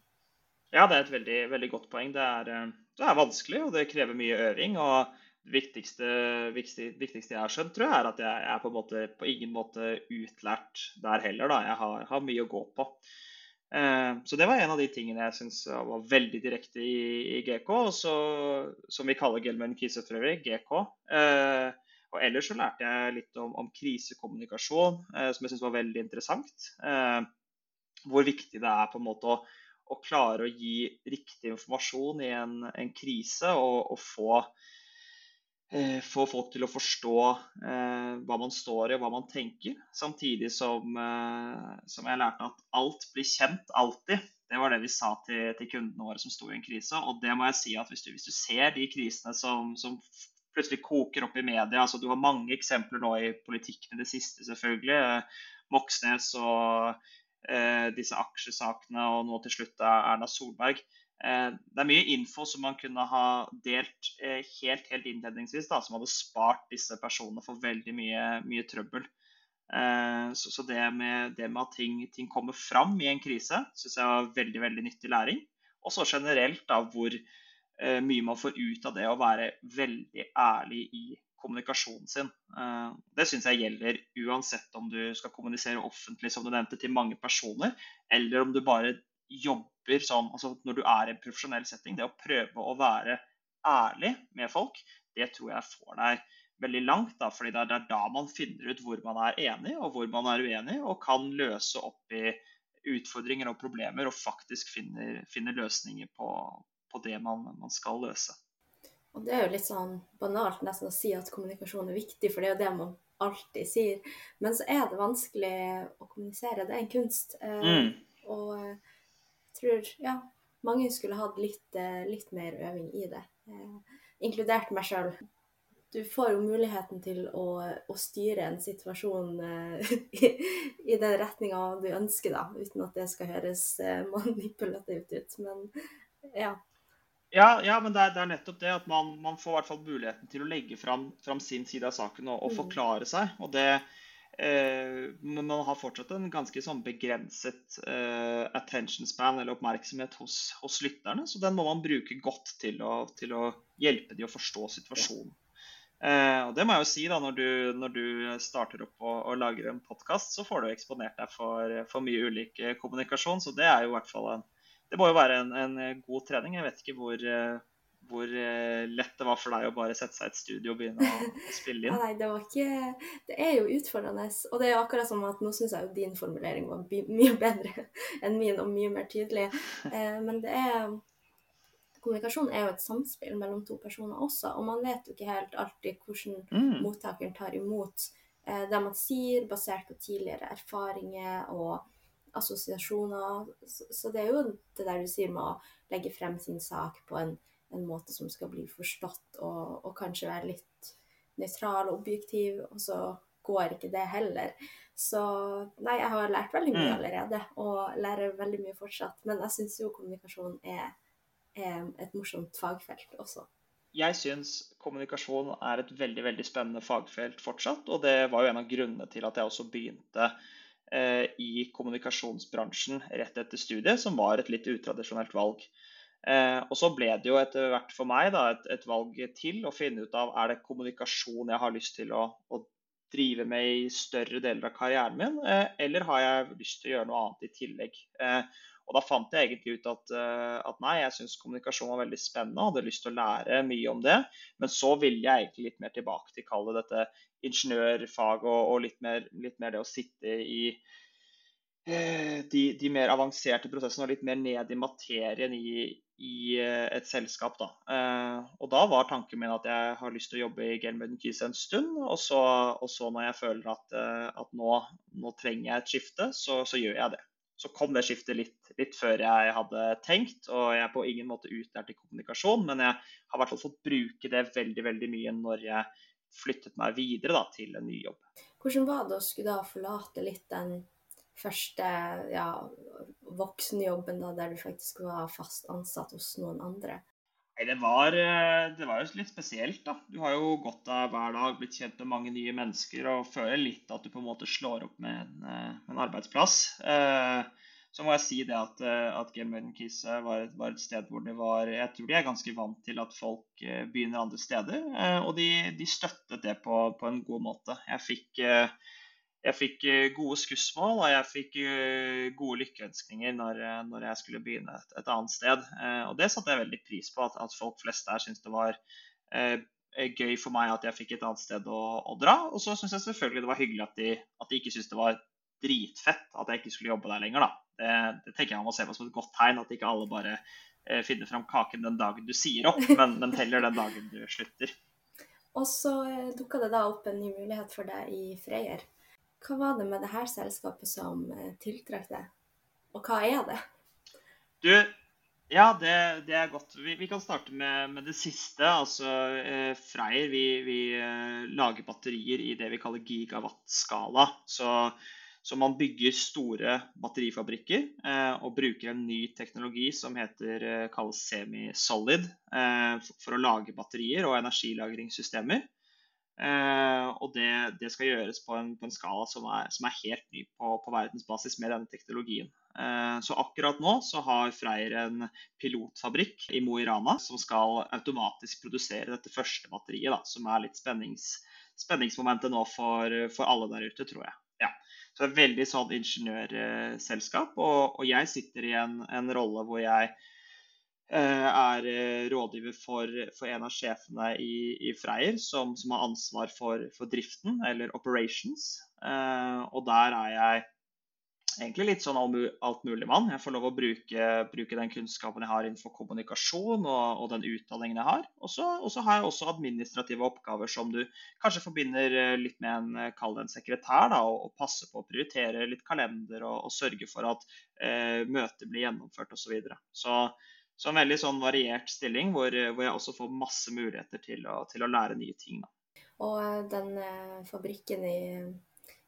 Ja, det er et veldig, veldig godt poeng. Det er, eh, det er, vanskelig, og det krever mye øving. og det viktigste, viktigste, viktigste jeg har skjønt, tror jeg, er at jeg er på, måte, på ingen måte utlært der heller. Da. Jeg har, har mye å gå på. Eh, så det var en av de tingene jeg syns var veldig direkte i, i GK, også, som vi kaller Gelman Kise for øvrig, GK. Eh, og ellers så lærte jeg litt om, om krisekommunikasjon, eh, som jeg syns var veldig interessant. hvor viktig det er på en måte å, å klare å gi riktig informasjon i en, en krise, og, og få få folk til å forstå eh, hva man står i og hva man tenker. Samtidig som, eh, som, jeg lærte at alt blir kjent alltid. Det var det vi sa til, til, kundene våre som sto i en krise. Og det må jeg si at hvis du, hvis du ser de krisene som, som, plutselig koker opp i media altså Du har mange eksempler nå i politikken i det siste, selvfølgelig. Eh, Moxnes og eh, disse aksjesakene og nå til slutt Erna Solberg. Eh, det er mye info som man kunne ha delt eh, helt, helt innledningsvis, da, som hadde spart disse personene for veldig mye, mye trøbbel. Eh, så, det, med, det, med, at ting, ting kommer fram i en krise, syns jeg var veldig veldig nyttig læring. Og så generelt da, hvor mye man får ut av det å være veldig ærlig i kommunikasjonen sin. Det syns jeg gjelder uansett om du skal kommunisere offentlig, som du nevnte, til mange personer, eller om du bare jobber sånn altså Når du er i en profesjonell setting, det å prøve å være ærlig med folk, det tror jeg får deg veldig langt. Da, fordi det er da man finner ut hvor man er enig og hvor man er uenig, og kan løse opp i utfordringer og problemer og faktisk finner, finner løsninger på, på det man, man, skal løse. Og Det er jo litt sånn banalt nesten å si at kommunikasjon er viktig, for det er jo det man alltid sier. Men så er det vanskelig å kommunisere. Det er en kunst. Eh, mm. Og tror ja, mange skulle hatt litt, eh, litt mer øving i det, eh, inkludert meg sjøl. Du får jo muligheten til å, å styre en situasjon eh, i, i, den retninga du ønsker, da, uten at det skal høres manipulativt ut. Men ja. Ja, ja men det er, det er, nettopp det at man, man får hvert fall muligheten til å legge fram, fram sin side av saken og, og mm. forklare seg. og det men man har fortsatt en ganske sånn begrenset uh, attention span eller oppmerksomhet hos, hos, lytterne. Så den må man bruke godt til å, til å hjelpe de å forstå situasjonen. Uh, og det må jeg jo si da, Når du, når du starter opp og, og lager en podkast, så får du eksponert deg for, for, mye ulik kommunikasjon. Så det er jo i hvert fall en, det må jo være en, en god trening. Jeg vet ikke hvor hvor eh, lett det var for deg å bare sette seg i et studio og begynne å, å spille inn? Ja, nei, det var ikke Det er jo utfordrende. Og det er jo akkurat som at nå syns jeg jo din formulering var mye bedre enn min, og mye mer tydelig. Eh, men det er Kommunikasjon er jo et samspill mellom to personer også, og man vet jo ikke helt alltid hvordan mm. mottakeren tar imot eh, det man sier, basert på tidligere erfaringer og assosiasjoner. Så, så det er jo det der du sier med å legge frem sin sak på en en måte som skal bli forstått, og, og kanskje være litt nøytral og objektiv, og så går ikke det heller. Så nei, jeg har lært veldig mye mm. allerede, og lærer veldig mye fortsatt. Men jeg syns jo kommunikasjon er, er, et morsomt fagfelt også. Jeg syns kommunikasjon er et veldig veldig spennende fagfelt fortsatt. Og det var jo en av grunnene til at jeg også begynte eh, i kommunikasjonsbransjen rett etter studiet, som var et litt utradisjonelt valg. Eh, og så ble det jo etter hvert for meg da, et, et, valg til å finne ut av er det kommunikasjon jeg har lyst til å, å drive med i større deler av karrieren min, eh, eller har jeg lyst til å gjøre noe annet i tillegg. Eh, og da fant jeg egentlig ut at, eh, at nei, jeg syns kommunikasjon var veldig spennende og hadde lyst til å lære mye om det. Men så ville jeg egentlig litt mer tilbake til kalle dette ingeniørfag og, og litt, mer, litt, mer, det å sitte i eh, de, de, mer avanserte prosessene og litt mer ned i materien i, i eh, et selskap. Da. Og da var tanken min at jeg har lyst til å jobbe i Gelmøyden Keys en stund. Og så, og så, når jeg føler at, at nå, nå, trenger jeg et skifte, så, så, gjør jeg det. Så kom det skiftet litt, litt, før jeg hadde tenkt, og jeg er på ingen måte utlært i kommunikasjon, men jeg har i hvert fall fått bruke det veldig veldig mye når jeg flyttet meg videre da, til en ny jobb. Hvordan var det å skulle da forlate litt den første ja, voksenjobben da, der du faktisk var fast ansatt hos noen andre? Nei, det var, eh, det var, jo litt spesielt, da. Du har jo gått der hver dag, blitt kjent med mange nye mennesker og føler litt at du på en måte slår opp med en, eh, en arbeidsplass. Eh, så må jeg si det at, at Game Kise var, var, et sted hvor det var Jeg tror de er ganske vant til at folk begynner andre steder. Og de, de støttet det på, på, en god måte. Jeg fikk jeg fikk eh, gode skussmål og jeg fikk eh, gode lykkeønskninger når, eh, når jeg skulle begynne et, et, annet sted. Og det satte jeg veldig pris på, at, at folk flest der syntes det var eh, gøy for meg at jeg fikk et annet sted å, å dra. Og så syns jeg selvfølgelig det var hyggelig at de, at de ikke syntes det var dritfett at jeg ikke skulle jobbe der lenger. Det, det, tenker jeg man må se på som et godt tegn, at ikke alle bare eh, finner fram kaken den dagen du sier opp, men, men heller den dagen du slutter. Og så dukka det da opp en ny mulighet for deg i Freyr. Hva var det med det her selskapet som eh, tiltrakk deg, og hva er det? Du, ja, det, det er godt. Vi, vi, kan starte med, med det siste. Altså, eh, Freyr vi, vi eh, lager batterier i det vi kaller gigawatt-skala. Så, så, man bygger store batterifabrikker eh, og bruker en ny teknologi som heter, eh, kalles semi-solid, eh, for, å lage batterier og energilagringssystemer. Uh, og det, det, skal gjøres på en, på en skala som er, som er, helt ny på, på verdensbasis med denne teknologien. Uh, så akkurat nå så har Freyr en pilotfabrikk i Mo i Rana som skal automatisk produsere dette første batteriet, da, som er litt spennings, spenningsmomentet nå for, for, alle der ute, tror jeg. Ja. Så det er veldig sånn ingeniørselskap, og, og jeg sitter i en, en rolle hvor jeg Eh, er eh, rådgiver for, for, en av sjefene i, i Freyr, som, som, har ansvar for, for, driften, eller operations. Eh, og der er jeg egentlig litt sånn alt mulig mann. Jeg får lov å bruke, bruke, den kunnskapen jeg har innenfor kommunikasjon og, og den utdanningen jeg har. Og så har jeg også administrative oppgaver som du kanskje forbinder litt med en, kall det en sekretær, da, og, og passe på å prioritere litt kalender og, og sørge for at eh, møter blir gjennomført osv. Så, videre. så så en veldig sånn variert stilling hvor, hvor, jeg også får masse muligheter til å, til å lære nye ting. Da. Og eh, den eh, fabrikken i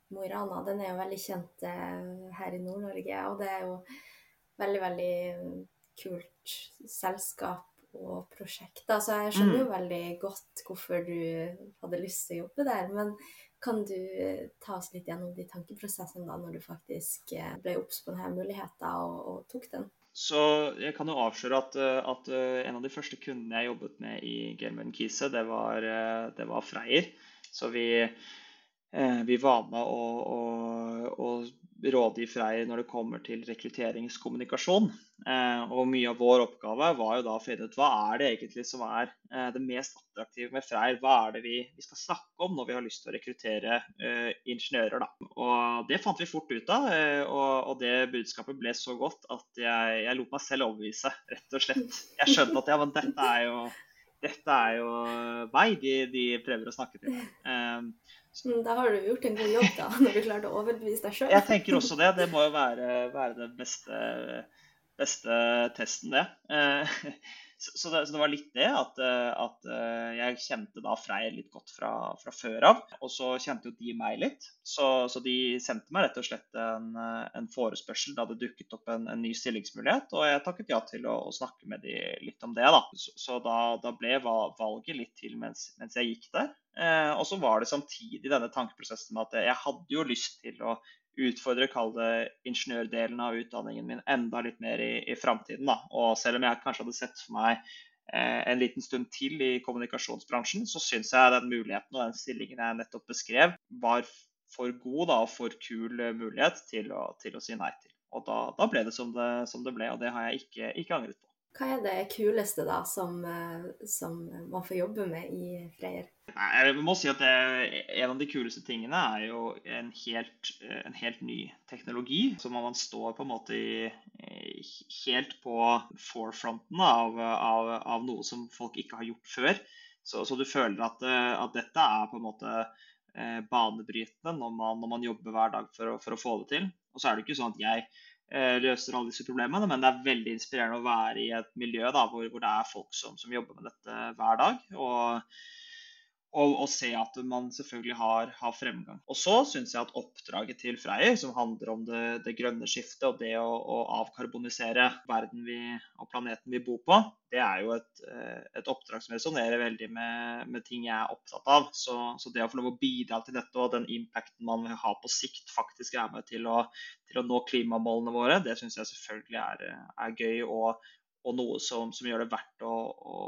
Mo i Rana, den er jo veldig kjent eh, her i Nord-Norge. Og det er jo veldig, veldig kult selskap og prosjekt. Så altså, jeg skjønner jo mm. veldig godt hvorfor du hadde lyst til å jobbe der. Men kan du ta oss litt gjennom de tankeprosessene da, når du faktisk ble obs på denne muligheten og, og tok den? Så jeg kan jo avsløre at, eh, at, eh, en av de første kundene jeg jobbet med i Gelmøyden Kise, det var, eh, det var Freyr. Så vi, vi var med å, å, rådgi Freyr når det kommer til rekrutteringskommunikasjon. Eh, og mye av vår oppgave var jo da å finne ut hva er det egentlig som er eh, det mest attraktive med Freyr. Hva er det vi, skal snakke om når vi har lyst til å rekruttere eh, ingeniører. Da. Og Det fant vi fort ut av, og, det budskapet ble så godt at jeg, jeg, lot meg selv overbevise, rett og slett. Jeg skjønte at ja, men dette er jo, dette er jo meg de, de prøver å snakke til. Eh, da har du gjort en god jobb, da, når du klarte å overbevise deg sjøl. Jeg tenker også det. Det må jo være, være den beste, beste, testen, det. Eh, så, det. så, det. var litt det at, at, jeg kjente da Freyr litt godt fra, fra, før av. Og så kjente jo de meg litt. Så, så de sendte meg rett og slett en, en forespørsel da det dukket opp en, en, ny stillingsmulighet. Og jeg takket ja til å, å snakke med de litt om det. da. Så da, da, ble valget litt til mens, mens jeg gikk der. Eh, og så var det samtidig denne tankeprosessen med at jeg hadde jo lyst til å utfordre kall det ingeniørdelen av utdanningen min enda litt mer i, i framtiden. Og selv om jeg kanskje hadde sett for meg eh, en liten stund til i kommunikasjonsbransjen, så syns jeg den muligheten og den stillingen jeg nettopp beskrev, var for god da, og for kul mulighet til å, til å si nei til. Og da, da ble det som, det som, det ble, og det har jeg ikke, ikke angret på. Hva er det kuleste da som, som man får jobbe med i Freyr? Jeg må si at det, En av de kuleste tingene er jo en helt, en helt ny teknologi. Så man står på en måte i, helt på forefronten av, av, av, noe som folk ikke har gjort før. Så, så du føler at, at, dette er på en måte eh, banebrytende når man, når man, jobber hver dag for å, for å, få det til. Og så er det ikke sånn at jeg eh, løser alle disse problemene, men det er veldig inspirerende å være i et miljø da, hvor, hvor det er folk som, som, jobber med dette hver dag. Og og, og, se at man selvfølgelig har, har fremgang. Og så syns jeg at oppdraget til Freyr, som handler om det, det grønne skiftet og det å, å, avkarbonisere verden vi, og planeten vi bor på, det er jo et, eh, et oppdrag som resonnerer veldig med, med, ting jeg er opptatt av. Så, så, det å få lov å bidra til dette og den impacten man vil ha på sikt, faktisk er med til å, til å nå klimamålene våre, det syns jeg selvfølgelig er, er gøy. Og, og noe som, som, gjør det verdt å, å,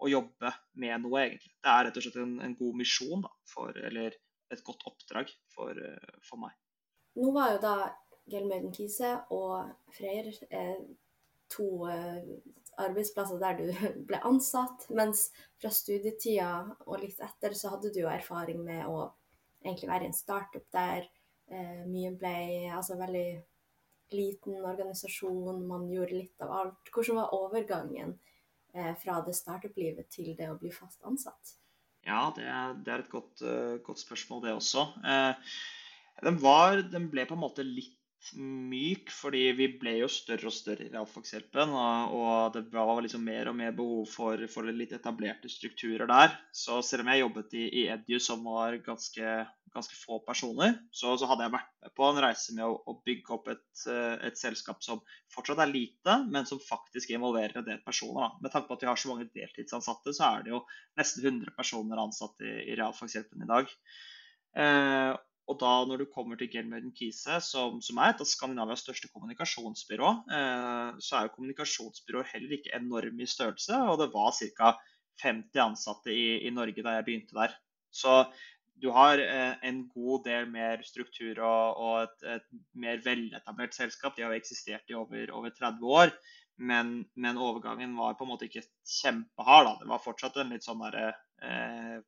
å, jobbe med noe, egentlig. Det er rett og slett en, en god misjon, da, for, eller et godt oppdrag for, for meg. Nå var jo da Gelmøyden Kise og Freyr eh, to eh, arbeidsplasser der du ble ansatt, mens fra studietida og litt etter så hadde du jo erfaring med å egentlig være i en startup der eh, mye ble altså veldig liten organisasjon, man gjorde litt av alt. Hvordan var overgangen eh, fra det startup-livet til det å bli fast ansatt? Ja, det det er et godt, uh, godt, spørsmål, det også. Eh, den, var, den, ble på en måte litt myk, fordi vi ble jo større og større i Realfagshjelpen. Og det var liksom mer og mer behov for, for, litt etablerte strukturer der. Så selv om jeg jobbet i, i Edu, som var ganske ganske få personer, så, så, hadde jeg vært med på en reise med å, å bygge opp et, eh, et, selskap som fortsatt er lite, men som faktisk involverer en del personer. Da. Med tanke på at vi har så mange deltidsansatte, så er det jo nesten 100 personer ansatt i, i Realfagshjelpen i dag. Eh, og da når du kommer til Gelmøyden Kise, som, som, er et av Skandinavias største kommunikasjonsbyrå, eh, så er jo kommunikasjonsbyråer heller ikke enorme i størrelse, og det var ca. 50 ansatte i, i Norge da jeg begynte der. Så du har eh, en god del mer struktur og, og et, et, mer veletablert selskap. De har jo eksistert i over, over 30 år. Men, men, overgangen var på en måte ikke kjempehard. Da. Det var fortsatt en litt sånn derre eh,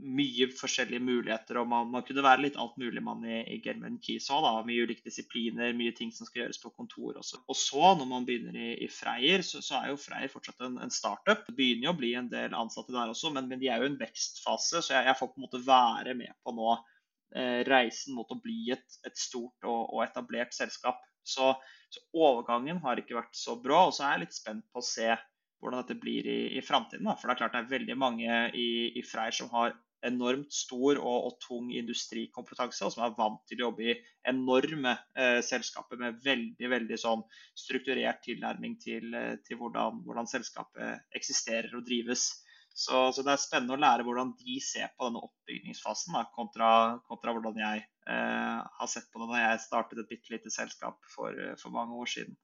mye forskjellige muligheter, og man, man, kunne være litt alt mulig mann i, i German Keys òg. Mye ulike disipliner, mye ting som skal gjøres på kontor også. Og så, når man begynner i, i Freyr, så, så, er jo Freyr fortsatt en, en, startup. Det begynner jo å bli en del ansatte der også, men, men de er jo i en vekstfase, så jeg, jeg, får på en måte være med på nå eh, reisen mot å bli et, et stort og, og, etablert selskap. Så, så, overgangen har ikke vært så bra, og så er jeg litt spent på å se hvordan dette blir i, i framtiden. For det er klart det er veldig mange i, i Freyr som har enormt stor og, og, tung industrikompetanse, og som er vant til å jobbe i enorme eh, selskaper med veldig veldig sånn strukturert tilnærming til, eh, til hvordan, hvordan, selskapet eksisterer og drives. Så, så, det er spennende å lære hvordan de ser på denne oppbygningsfasen, da, kontra, kontra, hvordan jeg eh, har sett på det da jeg startet et bitte lite selskap for, for, mange år siden.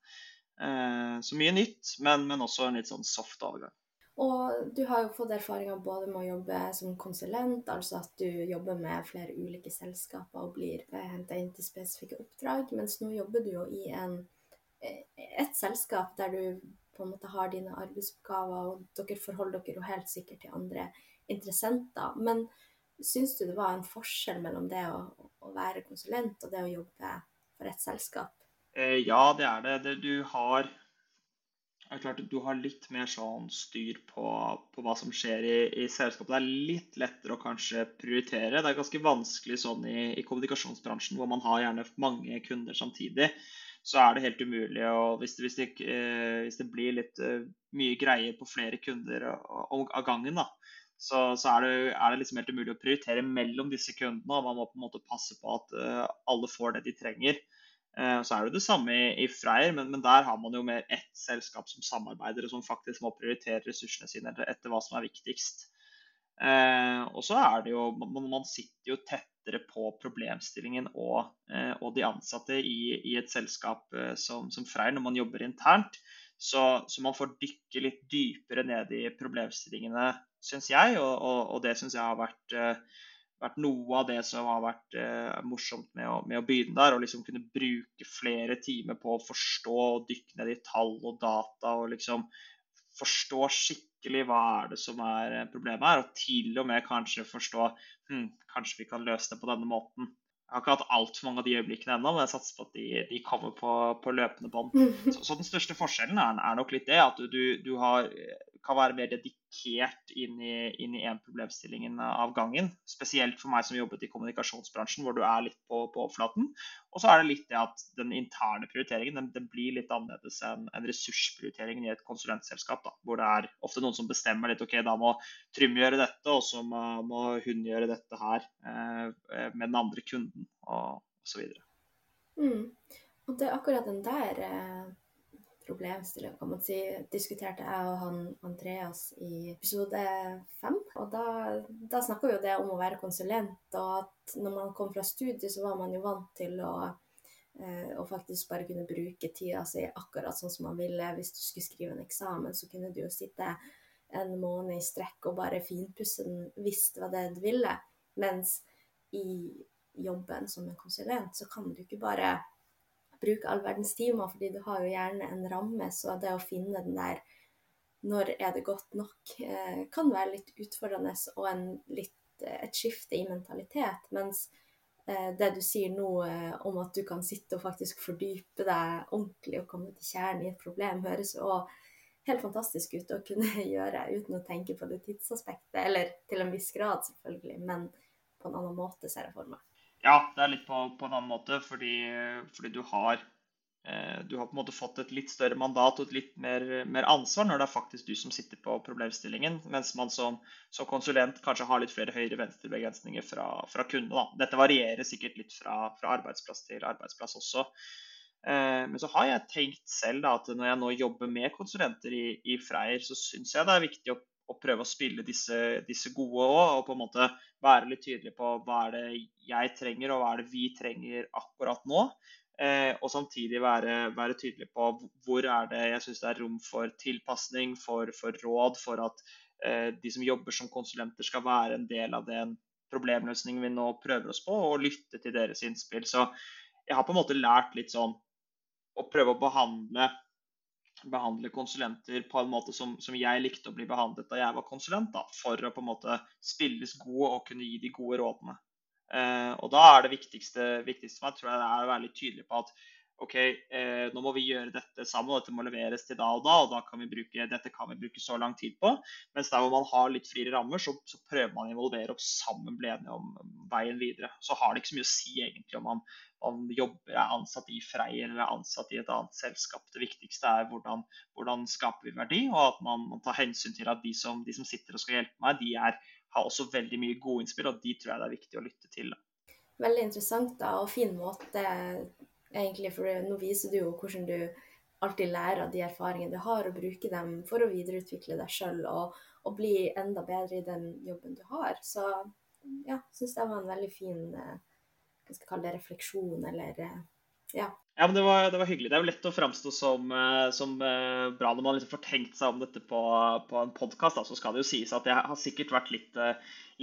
Eh, så mye nytt, men, men også en litt sånn soft overgang. Og du har jo fått erfaringer både med å jobbe som konsulent, altså at du jobber med flere ulike selskaper og blir henta inn til spesifikke oppdrag, mens nå jobber du jo i en, eh, et selskap der du på en måte har dine arbeidsoppgaver, og dere forholder dere jo helt sikkert til andre interessenter. Men syns du det var en forskjell mellom det å, å være konsulent og det å jobbe for et selskap? Eh, ja, det er det. Du har er klart at Du har litt mer sånn styr på, på hva som skjer i, i, selskapet. Det er litt lettere å kanskje prioritere. Det er ganske vanskelig sånn i, i, kommunikasjonsbransjen, hvor man har gjerne mange kunder samtidig. Så er det helt umulig. og Hvis det, hvis det, eh, hvis det blir litt uh, mye greier på flere kunder av gangen, da, så, så er, det, er, det, liksom helt umulig å prioritere mellom disse kundene. og Man må på en måte passe på at alle får det de trenger. Eh, så er det det samme i, i Freyr, men, men, der har man jo mer ett selskap som samarbeider, og som faktisk må prioritere ressursene sine etter hva som er viktigst. Eh, og så er det jo man, sitter jo tettere på problemstillingen og, eh, og de ansatte i, i et selskap som, som, Freyr når man jobber internt. Så, så, man får dykke litt dypere ned i problemstillingene, syns jeg. Og, og, og det syns jeg har vært vært noe av det som har vært eh, morsomt med å, med å, begynne der. Å liksom kunne bruke flere timer på å forstå og dykke ned i tall og data. Og liksom forstå skikkelig hva er det som er problemet her, og til og med kanskje forstå hm, kanskje vi kan løse det på denne måten. Jeg har ikke hatt altfor mange av de øyeblikkene ennå, men jeg satser på at de, de kommer på, på løpende bånd. Så, så, den største forskjellen er, er nok litt det at du, du har, kan være mer dedikert i, inn i en problemstilling av gangen. Spesielt for meg som jobbet i kommunikasjonsbransjen, hvor du er litt på, på overflaten. Og så er det litt det at den interne prioriteringen den, den blir litt annerledes enn en ressursprioriteringen i et konsulentselskap. Da, hvor det er ofte noen som bestemmer litt ok, da må Trym gjøre dette, og så må, må hun gjøre dette her eh, med den andre kunden, og osv. Mm. Og det er akkurat den der eh problemstilling, kan man si, diskuterte jeg og han Andreas i episode fem. Og da, da snakka vi jo det om å være konsulent, og at når man kom fra studiet, så var man jo vant til å eh, og faktisk bare kunne bruke tida si akkurat sånn som man ville. Hvis du skulle skrive en eksamen, så kunne du jo sitte en måned i strekk og bare finpusse den hvis det var det du ville. Mens i jobben som en konsulent, så kan du ikke bare bruke all verdens timer, fordi du har jo gjerne en ramme. Så det å finne den der når er det godt nok, eh, kan være litt utfordrende og en, litt, eh, et skifte i mentalitet. Mens eh, det du sier nå om at du kan sitte og faktisk fordype deg ordentlig og komme til kjernen i et problem, høres jo helt fantastisk ut å kunne gjøre uten å tenke på det tidsaspektet. Eller til en viss grad, selvfølgelig, men på en annen måte, ser jeg for meg. Ja, det er litt på, på en annen måte, fordi, fordi du, har, eh, du har på en måte fått et litt større mandat og et litt mer, mer, ansvar når det er faktisk du som sitter på problemstillingen, mens man som, som konsulent kanskje har litt flere høyre-venstre-begrensninger fra, fra kundene. Dette varierer sikkert litt fra, fra, arbeidsplass til arbeidsplass også. Eh, men så har jeg tenkt selv da, at når jeg nå jobber med konsulenter i, i Freyr, så syns jeg det er viktig å og prøve å spille disse, disse gode òg. Og på en måte være litt tydelig på hva er det jeg trenger, og hva er det vi trenger akkurat nå. Eh, og samtidig være, være, tydelig på hvor er det jeg syns det er rom for tilpasning, for, for råd, for at eh, de som jobber som konsulenter skal være en del av den problemløsningen vi nå prøver oss på, og lytte til deres innspill. Så jeg har på en måte lært litt sånn å prøve å behandle behandle konsulenter på en måte som, som, jeg likte å bli behandlet da jeg var konsulent, da, for å på en måte spilles god og kunne gi de gode rådene. Eh, og da er det viktigste, viktigste for meg tror jeg, det er å være litt tydelig på at OK, eh, nå må vi gjøre dette sammen, og dette må leveres til da og da, og da kan bruke, dette kan vi bruke så lang tid på. Mens der hvor man har litt friere rammer, så, så prøver man å involvere opp sammen, bli enige om veien videre. Så har det ikke så mye å si egentlig om man, man jobber, er ansatt i Freyr eller er ansatt i et annet selskap. Det viktigste er hvordan, hvordan skaper vi verdi, og at man, tar hensyn til at de som, de som, sitter og skal hjelpe meg, de er, har også veldig mye gode innspill, og de tror jeg det er viktig å lytte til. Veldig interessant da, og fin måte egentlig, for nå viser du jo hvordan du alltid lærer av de erfaringene du har, og bruker dem for å videreutvikle deg sjøl og, og, bli enda bedre i den jobben du har. Så ja, syns det var en veldig fin eh, hva skal jeg kalle det, refleksjon, eller eh, ja. Ja, men det var, det var, hyggelig. Det er jo lett å framstå som, eh, som, bra når man liksom får tenkt seg om dette på, på en podkast. Så skal det jo sies at jeg har sikkert vært litt,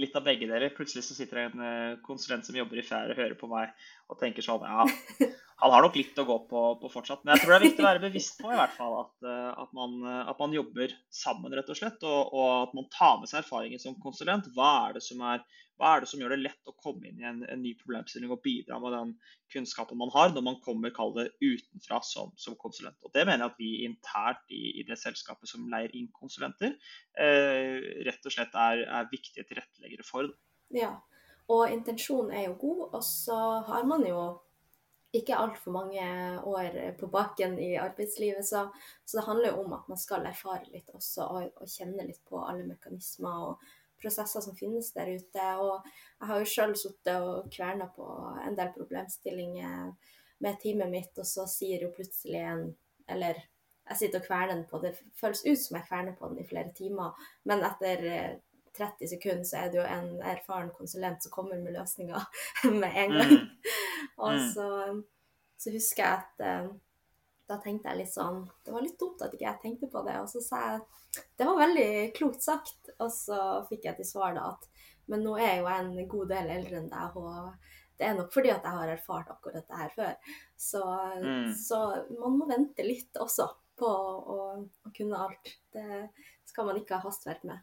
litt av begge deler. Plutselig så sitter det en konsulent som jobber i Fær og hører på meg og tenker sånn Ja, han har nok litt å gå på, på, fortsatt. Men jeg tror det er viktig å være bevisst på i hvert fall at, eh, at, man, eh, at man, jobber sammen, rett og slett. Og, og, at man tar med seg erfaringen som konsulent. Hva er det som, er, hva er det som gjør det lett å komme inn i en, en, ny problemstilling og bidra med den kunnskapen man har når man kommer kall det, utenfra som, som, konsulent. Og Det mener jeg at vi internt i, i det selskapet som leier inn konsulenter, eh, rett og slett er, er viktige tilretteleggere for. Ja, og intensjonen er jo god, og så har man jo ikke altfor mange år på baken i arbeidslivet. Så, så, det handler jo om at man skal erfare litt også, og, og, kjenne litt på alle mekanismer og prosesser som finnes der ute. Og jeg har jo sjøl sittet og kverna på en del problemstillinger med teamet mitt, og så sier jo plutselig en Eller jeg sitter og kverner den på det. føles ut som jeg kverner på den i flere timer, men etter 30 sekunder så er det jo en erfaren konsulent som kommer med løsninger med en gang. Mm. og mm. så, så, husker jeg at eh, da tenkte jeg litt sånn Det var litt dumt at ikke jeg tenkte på det. Og så sa jeg Det var veldig klokt sagt. Og så fikk jeg til svar da at Men nå er jeg jo en god del eldre enn deg, og det er nok fordi at jeg har erfart akkurat dette her før. Så, mm. så man må vente litt også. på å, å kunne alt. Det skal man ikke ha hastverk med.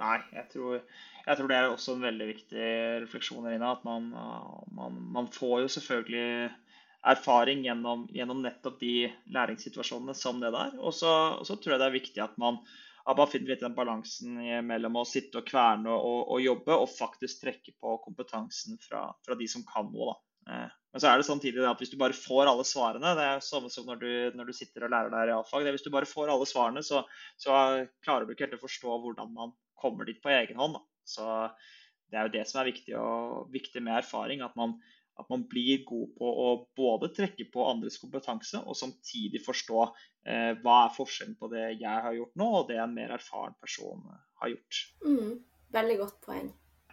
Nei, jeg tror, jeg tror, det er også en veldig viktig refleksjon inne. At man, man, man får jo selvfølgelig erfaring gjennom, gjennom, nettopp de læringssituasjonene som det der. Og så, tror jeg det er viktig at man, man finner litt den balansen mellom å sitte og kverne og, og, jobbe, og faktisk trekke på kompetansen fra, fra de som kan noe. da. Eh, men så er det samtidig at hvis du bare får alle svarene Det er samme som når du, når du sitter og lærer deg realfag. Hvis du bare får alle svarene, så, så, klarer du ikke helt å forstå hvordan man kommer dit på egen hånd. Da. Så det er jo det som er viktig, og, viktig med erfaring. At man, at man, blir god på å både trekke på andres kompetanse og samtidig forstå eh, hva er forskjellen på det jeg har gjort nå, og det en mer erfaren person har gjort. Mm, veldig godt poeng.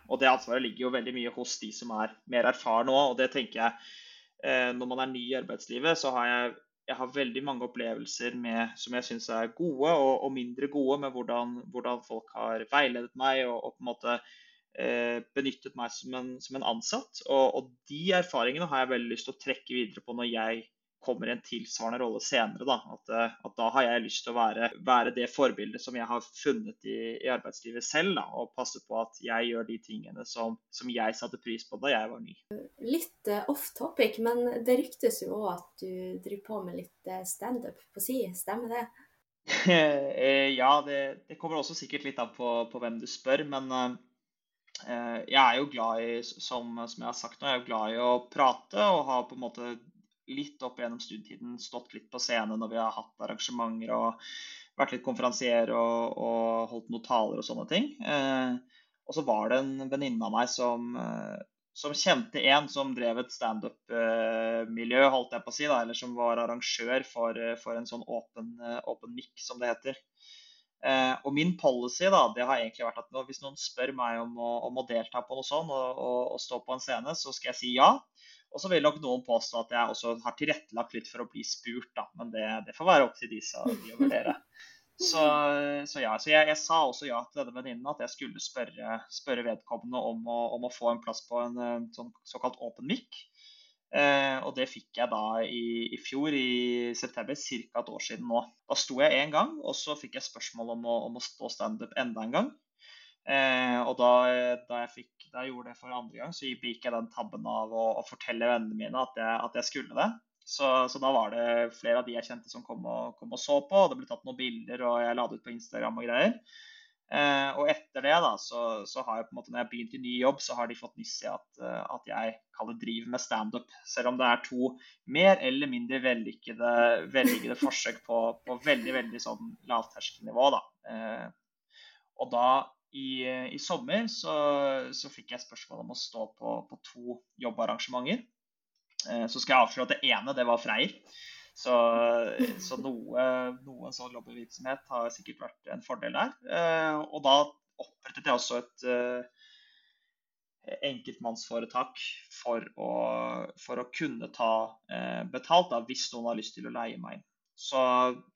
Og det ansvaret ligger jo veldig mye hos de som er mer erfarne òg. Og det tenker jeg eh, når man er ny i arbeidslivet, så har jeg, jeg har veldig mange opplevelser med, som jeg syns er gode og, og, mindre gode, med hvordan, hvordan, folk har veiledet meg og, og på en måte eh, benyttet meg som en, som en ansatt. Og, og, de erfaringene har jeg veldig lyst til å trekke videre på når jeg kommer i en tilsvarende rolle senere. Da. At, eh, at, da har jeg lyst til å være, være det forbildet som jeg har funnet i, i arbeidslivet selv. Da, og passe på at jeg gjør de tingene som, som, jeg satte pris på da jeg var ny. Litt uh, off topic, men det ryktes jo òg at du driver på med litt standup på si. Stemmer det? ja, det, det, kommer også sikkert litt an på, på hvem du spør. Men jeg er jo glad i, som, som, jeg har sagt nå, jeg er jo glad i å prate og ha på en måte litt opp gjennom studietiden stått litt på scenen når vi har hatt arrangementer og vært litt konferansier og, og holdt noen taler og sånne ting. Eh, og så var det en venninne av meg som, eh, som kjente en som drev et standup-miljø, eh, holdt jeg på å si, da, eller som var arrangør for, for en sånn åpen, åpen mic, som det heter. Eh, og min policy da, det har egentlig vært at hvis noen spør meg om å, om å delta på noe sånt og, og, og, stå på en scene, så skal jeg si ja. Og så vil nok noen påstå at jeg også har tilrettelagt litt for å bli spurt, da. Men det, det får være opp til de som vil vurdere. Så, så, ja, så jeg, jeg, sa også ja til denne venninnen at jeg skulle spørre, spørre vedkommende om å, om å, få en plass på en eh, sånn, såkalt åpen mic. Eh, og det fikk jeg da i, i fjor, i september, ca. et år siden nå. Da sto jeg én gang, og så fikk jeg spørsmål om å, om å stå standup enda en gang. Eh, og da, da, jeg fikk, da, jeg gjorde det for andre gang, så gikk jeg den tabben av å, å fortelle vennene mine at jeg, at jeg skulle det. Så, så, da var det flere av de jeg kjente som kom og, kom og så på. og Det ble tatt noen bilder, og jeg la det ut på Instagram og greier. Eh, og etter det, da, så, så, har jeg på en måte, når jeg begynt i ny jobb, så har de fått nyss i at, eh, at jeg kaller driver med standup. Selv om det er to mer eller mindre vellykkede, vellykkede forsøk på, på veldig veldig sånn lavterskelnivå. Da. Eh, og da i, i sommer så, så, fikk jeg spørsmål om å stå på, på to jobbarrangementer. Eh, så skal jeg avsløre at det ene, det var Freyr. Så, så noe, noe sånn lobbyvirksomhet har sikkert vært en fordel der. Eh, og da opprettet jeg også et uh, enkeltmannsforetak for å, for å kunne ta uh, betalt da, hvis noen har lyst til å leie meg inn. Så,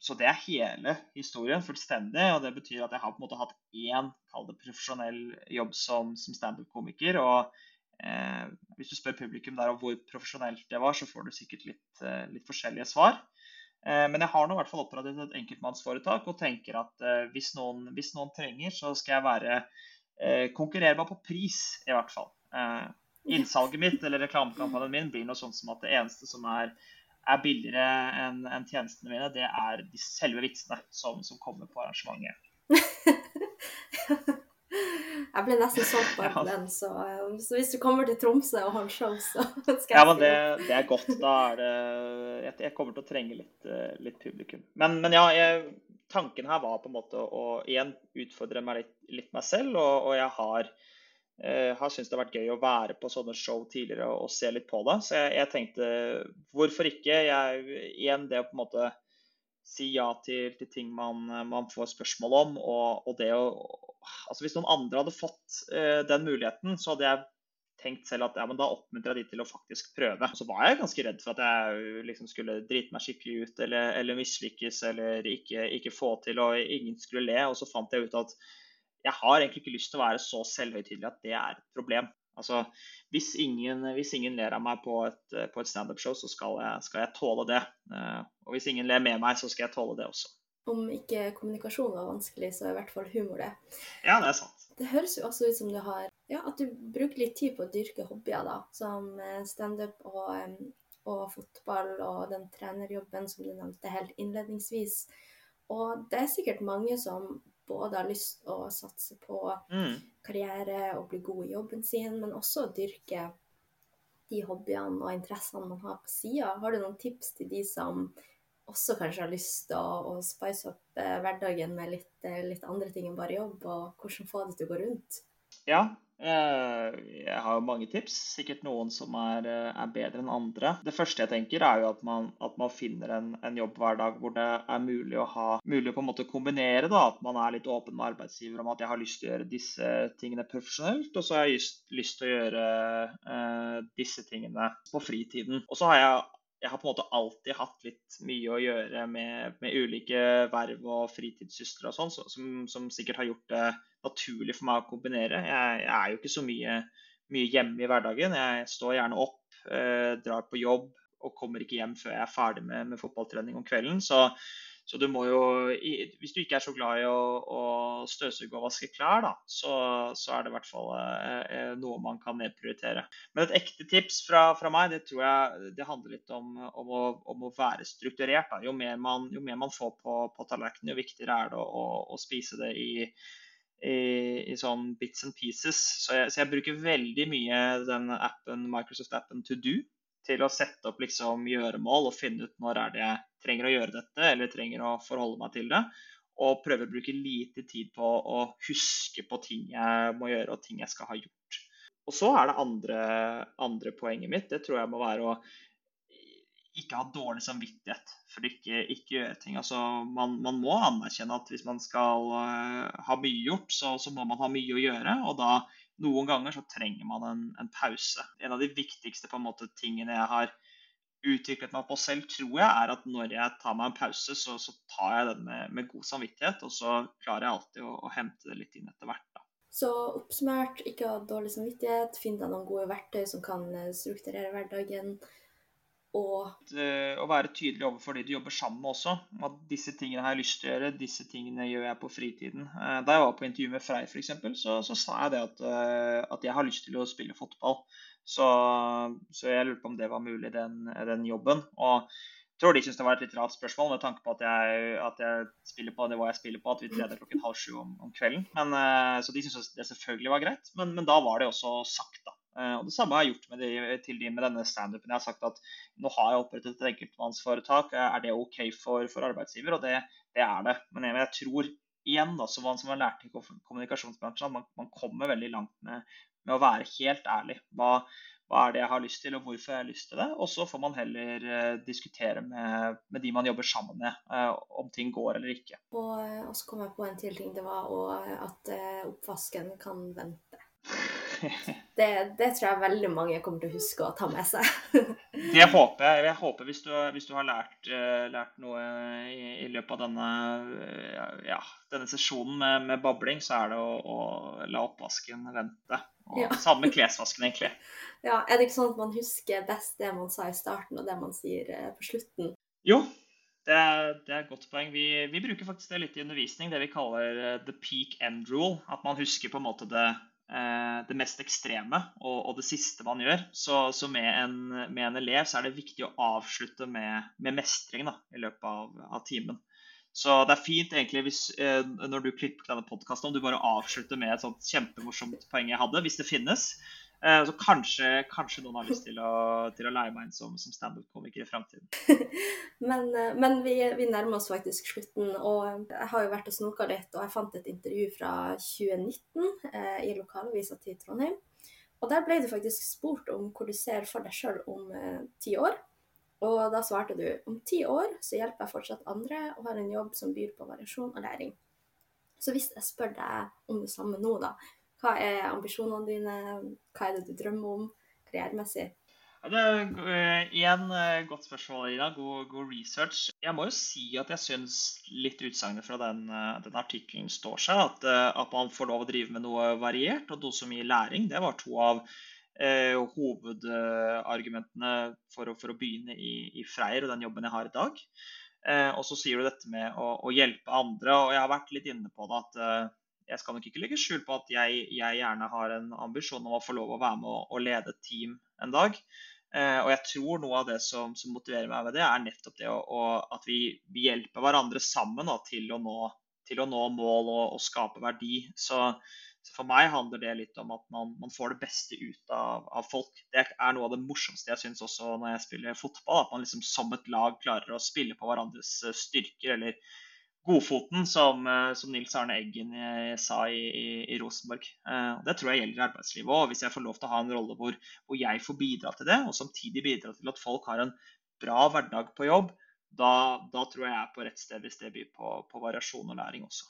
så, det er hele historien fullstendig. Og det betyr at jeg har på en måte hatt én profesjonell jobb som, som standup-komiker. Og eh, hvis du spør publikum der om hvor profesjonelt det var, så får du sikkert litt, eh, litt forskjellige svar. Eh, men jeg har nå i hvert fall opprettet et enkeltmannsforetak og tenker at eh, hvis noen, hvis, noen, trenger, så skal jeg være eh, konkurrerbar på pris, i hvert fall. Eh, innsalget mitt eller reklamekampanjen min blir noe sånt som at det eneste som er er billigere enn en tjenestene mine, det er de selve vitsene som, som kommer på arrangementet. jeg ble nesten solgt på ja. den, så, så, hvis du kommer til Tromsø og har show, så skal jeg Ja, men det, det, er godt. Da er det Jeg, jeg kommer til å trenge litt, eh, litt publikum. Men, men ja, jeg, tanken her var på en måte å igjen utfordre meg litt, litt meg selv, og, og jeg har Uh, har syntes det har vært gøy å være på sånne show tidligere og, og se litt på det. Så jeg, jeg, tenkte hvorfor ikke? Jeg, igjen det å på en måte si ja til, til ting man, man, får spørsmål om. Og, og, det å Altså hvis noen andre hadde fått uh, den muligheten, så hadde jeg tenkt selv at ja, men da oppmuntrer jeg de til å faktisk prøve. Så var jeg ganske redd for at jeg liksom skulle drite meg skikkelig ut eller, eller mislykkes eller ikke, ikke få til og ingen skulle le. Og så fant jeg ut at jeg har egentlig ikke lyst til å være så selvhøytidelig at det er et problem. Altså, hvis ingen, hvis ingen ler av meg på et, på et standup-show, så skal jeg, skal jeg, tåle det. Og hvis ingen ler med meg, så skal jeg tåle det også. Om ikke kommunikasjon var vanskelig, så er i hvert fall humor det. Ja, det er sant. Det høres jo også ut som du har Ja, at du bruker litt tid på å dyrke hobbyer, da. Som standup og, og fotball og den trenerjobben som du nevnte helt innledningsvis. Og det er sikkert mange som både har lyst å satse på mm. karriere og bli god i jobben sin, men også dyrke de hobbyene og interessene man har på sida. Har du noen tips til de som også kanskje har lyst til å, å spice opp eh, hverdagen med litt, eh, litt, andre ting enn bare jobb, og hvordan få det til å gå rundt? Ja, Eh, jeg har jo mange tips, sikkert noen som er, eh, er, bedre enn andre. Det første jeg tenker, er jo at man, at man finner en, en, jobb hver dag hvor det er mulig å ha mulig å på en måte kombinere. da, At man er litt åpen med arbeidsgiver om at jeg har lyst til å gjøre disse tingene profesjonelt, og så har jeg just, lyst til å gjøre uh, disse tingene på fritiden. Og så har jeg jeg har på en måte alltid hatt litt mye å gjøre med, med ulike verv og fritidssystre og sånn, som, som, sikkert har gjort det naturlig for meg å kombinere. Jeg, jeg er jo ikke så mye, mye, hjemme i hverdagen. Jeg står gjerne opp, eh, drar på jobb og kommer ikke hjem før jeg er ferdig med, med fotballtrening om kvelden. Så så du må jo, hvis du ikke er så glad i å, å støvsuge og vaske klær, da, så, så, er det i hvert fall eh, eh, noe man kan nedprioritere. Men et ekte tips fra, fra meg, det tror jeg det handler litt om, om, å, om å, være strukturert. Da. Jo, mer man, jo mer man får på, på tallerkenen, jo viktigere er det å, å spise det i, i, i, sånn bits and pieces. Så jeg, så jeg bruker veldig mye den appen, Microsoft-appen To Do til å sette opp liksom gjøremål og finne ut når er det jeg trenger å gjøre dette, eller trenger å forholde meg til det. Og prøve å bruke lite tid på å huske på ting jeg må gjøre, og ting jeg skal ha gjort. Og så er det andre, andre poenget mitt. Det tror jeg må være å ikke ha dårlig samvittighet for ikke, ikke gjøre ting. Altså, man, man, må anerkjenne at hvis man skal uh, ha mye gjort, så, så, må man ha mye å gjøre. Og da noen ganger så trenger man en, en pause. En av de viktigste måte, tingene jeg har utviklet meg på selv, tror jeg, er at når jeg tar meg en pause, så, så tar jeg den med, med, god samvittighet. Og så klarer jeg alltid å, å hente det litt inn etter hvert. Da. Så oppsummert, ikke ha dårlig samvittighet, finn deg noen gode verktøy som kan eh, strukturere hverdagen. Og eh, Å være tydelig overfor de du jobber sammen med også. At disse tingene har jeg lyst til å gjøre, disse tingene gjør jeg på fritiden. Eh, da jeg var på intervju med Frei f.eks., så, så sa jeg det at, eh, at, jeg har lyst til å spille fotball. Så, så jeg lurte på om det var mulig, den, den jobben. Og jeg tror de syns det var et litt rart spørsmål med tanke på at jeg, at jeg spiller på nivået jeg spiller på, at vi trener klokken halv sju om, om kvelden. Men, så de syntes det selvfølgelig var greit. Men, men da var det også sagt, da. Eh, og Det samme har jeg gjort med de, til de med denne standupen. Jeg har sagt at nå har jeg opprettet et enkeltmannsforetak. Er det OK for, for arbeidsgiver? Og det, det, er det. Men jeg, jeg tror igjen, da, som man, som har lært i kommunikasjonsbransjen, at man, man kommer veldig langt med, med, å være helt ærlig. Hva, hva, er det jeg har lyst til, og hvorfor jeg har lyst til det? Og så får man heller uh, diskutere med, med, de man jobber sammen med, uh, om ting går eller ikke. Og, og så kom jeg på en til ting. Det var at uh, oppvasken kan vente. Det, det, tror jeg veldig mange kommer til å huske å ta med seg. det håper jeg. Jeg håper hvis du, hvis du har lært, uh, lært noe i, i, løpet av denne, uh, ja, denne sesjonen med, med, babling, så er det å, å la oppvasken vente. Og ja. Samme med klesvasken, egentlig. Ja, Er det ikke sånn at man husker best det man sa i starten, og det man sier uh, på slutten? Jo, det er, det er, et godt poeng. Vi, vi, bruker faktisk det litt i undervisning, det vi kaller the peak end rule. At man husker på en måte det Eh, det mest ekstreme og, og, det siste man gjør. Så, så med, en, med, en, elev så er det viktig å avslutte med, med mestring da, i løpet av, av, timen. Så det er fint egentlig hvis, eh, når du klipper denne podkasten, om du bare avslutter med et sånt kjempemorsomt poeng jeg hadde, hvis det finnes. Eh, så kanskje, kanskje, noen har lyst til å, til å leie meg inn som, som standup-komiker i framtiden. men, eh, men vi, vi, nærmer oss faktisk slutten. Og jeg har jo vært og snoka litt, og jeg fant et intervju fra 2019 eh, i lokalavisa til Trondheim. Og der ble du faktisk spurt om hvor du ser for deg sjøl om eh, ti år. Og da svarte du om ti år så hjelper jeg fortsatt andre og har en jobb som byr på variasjon og læring. Så hvis jeg spør deg om det samme nå, da, hva er ambisjonene dine? Hva er det du drømmer om karrieremessig? Det er uh, igjen uh, godt spørsmål, Ida. God, god, research. Jeg må jo si at jeg syns litt utsagnet fra den, uh, den artikkelen står seg. At, at, man får lov å drive med noe variert og noe som gir læring. Det var to av hovedargumentene for å, for å, begynne i, i Freyr og den jobben jeg har i dag. og så sier du dette med å, å, hjelpe andre. Og jeg har vært litt inne på det at jeg skal nok ikke legge skjul på at jeg, jeg, gjerne har en ambisjon om å få lov å være med og, lede et team en dag. Eh, og jeg tror noe av det som, som, motiverer meg med det, er nettopp det å, å, at vi, vi, hjelper hverandre sammen da, til, å nå, til, å nå, mål og, og skape verdi. Så, så, for meg handler det litt om at man, man får det beste ut av, av, folk. Det er noe av det morsomste jeg syns også når jeg spiller fotball. At man liksom som et lag klarer å spille på hverandres eh, styrker eller godfoten, som, eh, som, Nils Arne Eggen eh, sa i, i, i Rosenborg. Eh, det tror jeg gjelder i arbeidslivet òg. Hvis jeg får lov til å ha en rolle hvor, hvor, jeg får bidra til det, og samtidig bidra til at folk har en bra hverdag på jobb, da, da tror jeg jeg er på rett sted hvis det byr på, på, variasjon og læring også.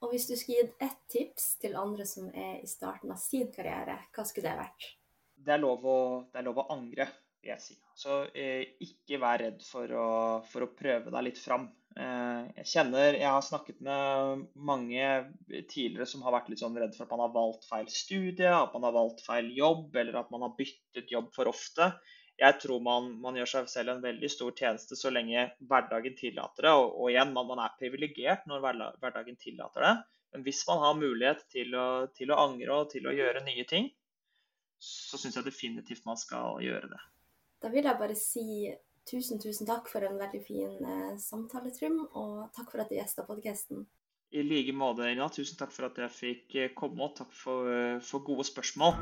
Og hvis du skulle gitt ett tips til andre som er i starten av sin karriere, hva skulle det vært? Det er lov å, er lov å angre, vil jeg si. Så eh, ikke vær redd for å, for å prøve deg litt fram. Eh, jeg kjenner, jeg har snakket med mange tidligere som har vært litt sånn redd for at man har valgt feil studie, at man har valgt feil jobb, eller at man har byttet jobb for ofte. Jeg tror man, man gjør seg selv en veldig stor tjeneste så lenge hverdagen tillater det. Og, og igjen, man, man er privilegert når hverdagen tillater det. Men hvis man har mulighet til å, til å angre og til å gjøre nye ting, så syns jeg definitivt man skal gjøre det. Da vil jeg bare si Tusen, tusen takk for en veldig fin eh, samtale, Trym, og takk for at du gjesta podkasten. I like måte, Ina. Tusen takk for at jeg fikk eh, komme, og takk for, eh, for gode spørsmål.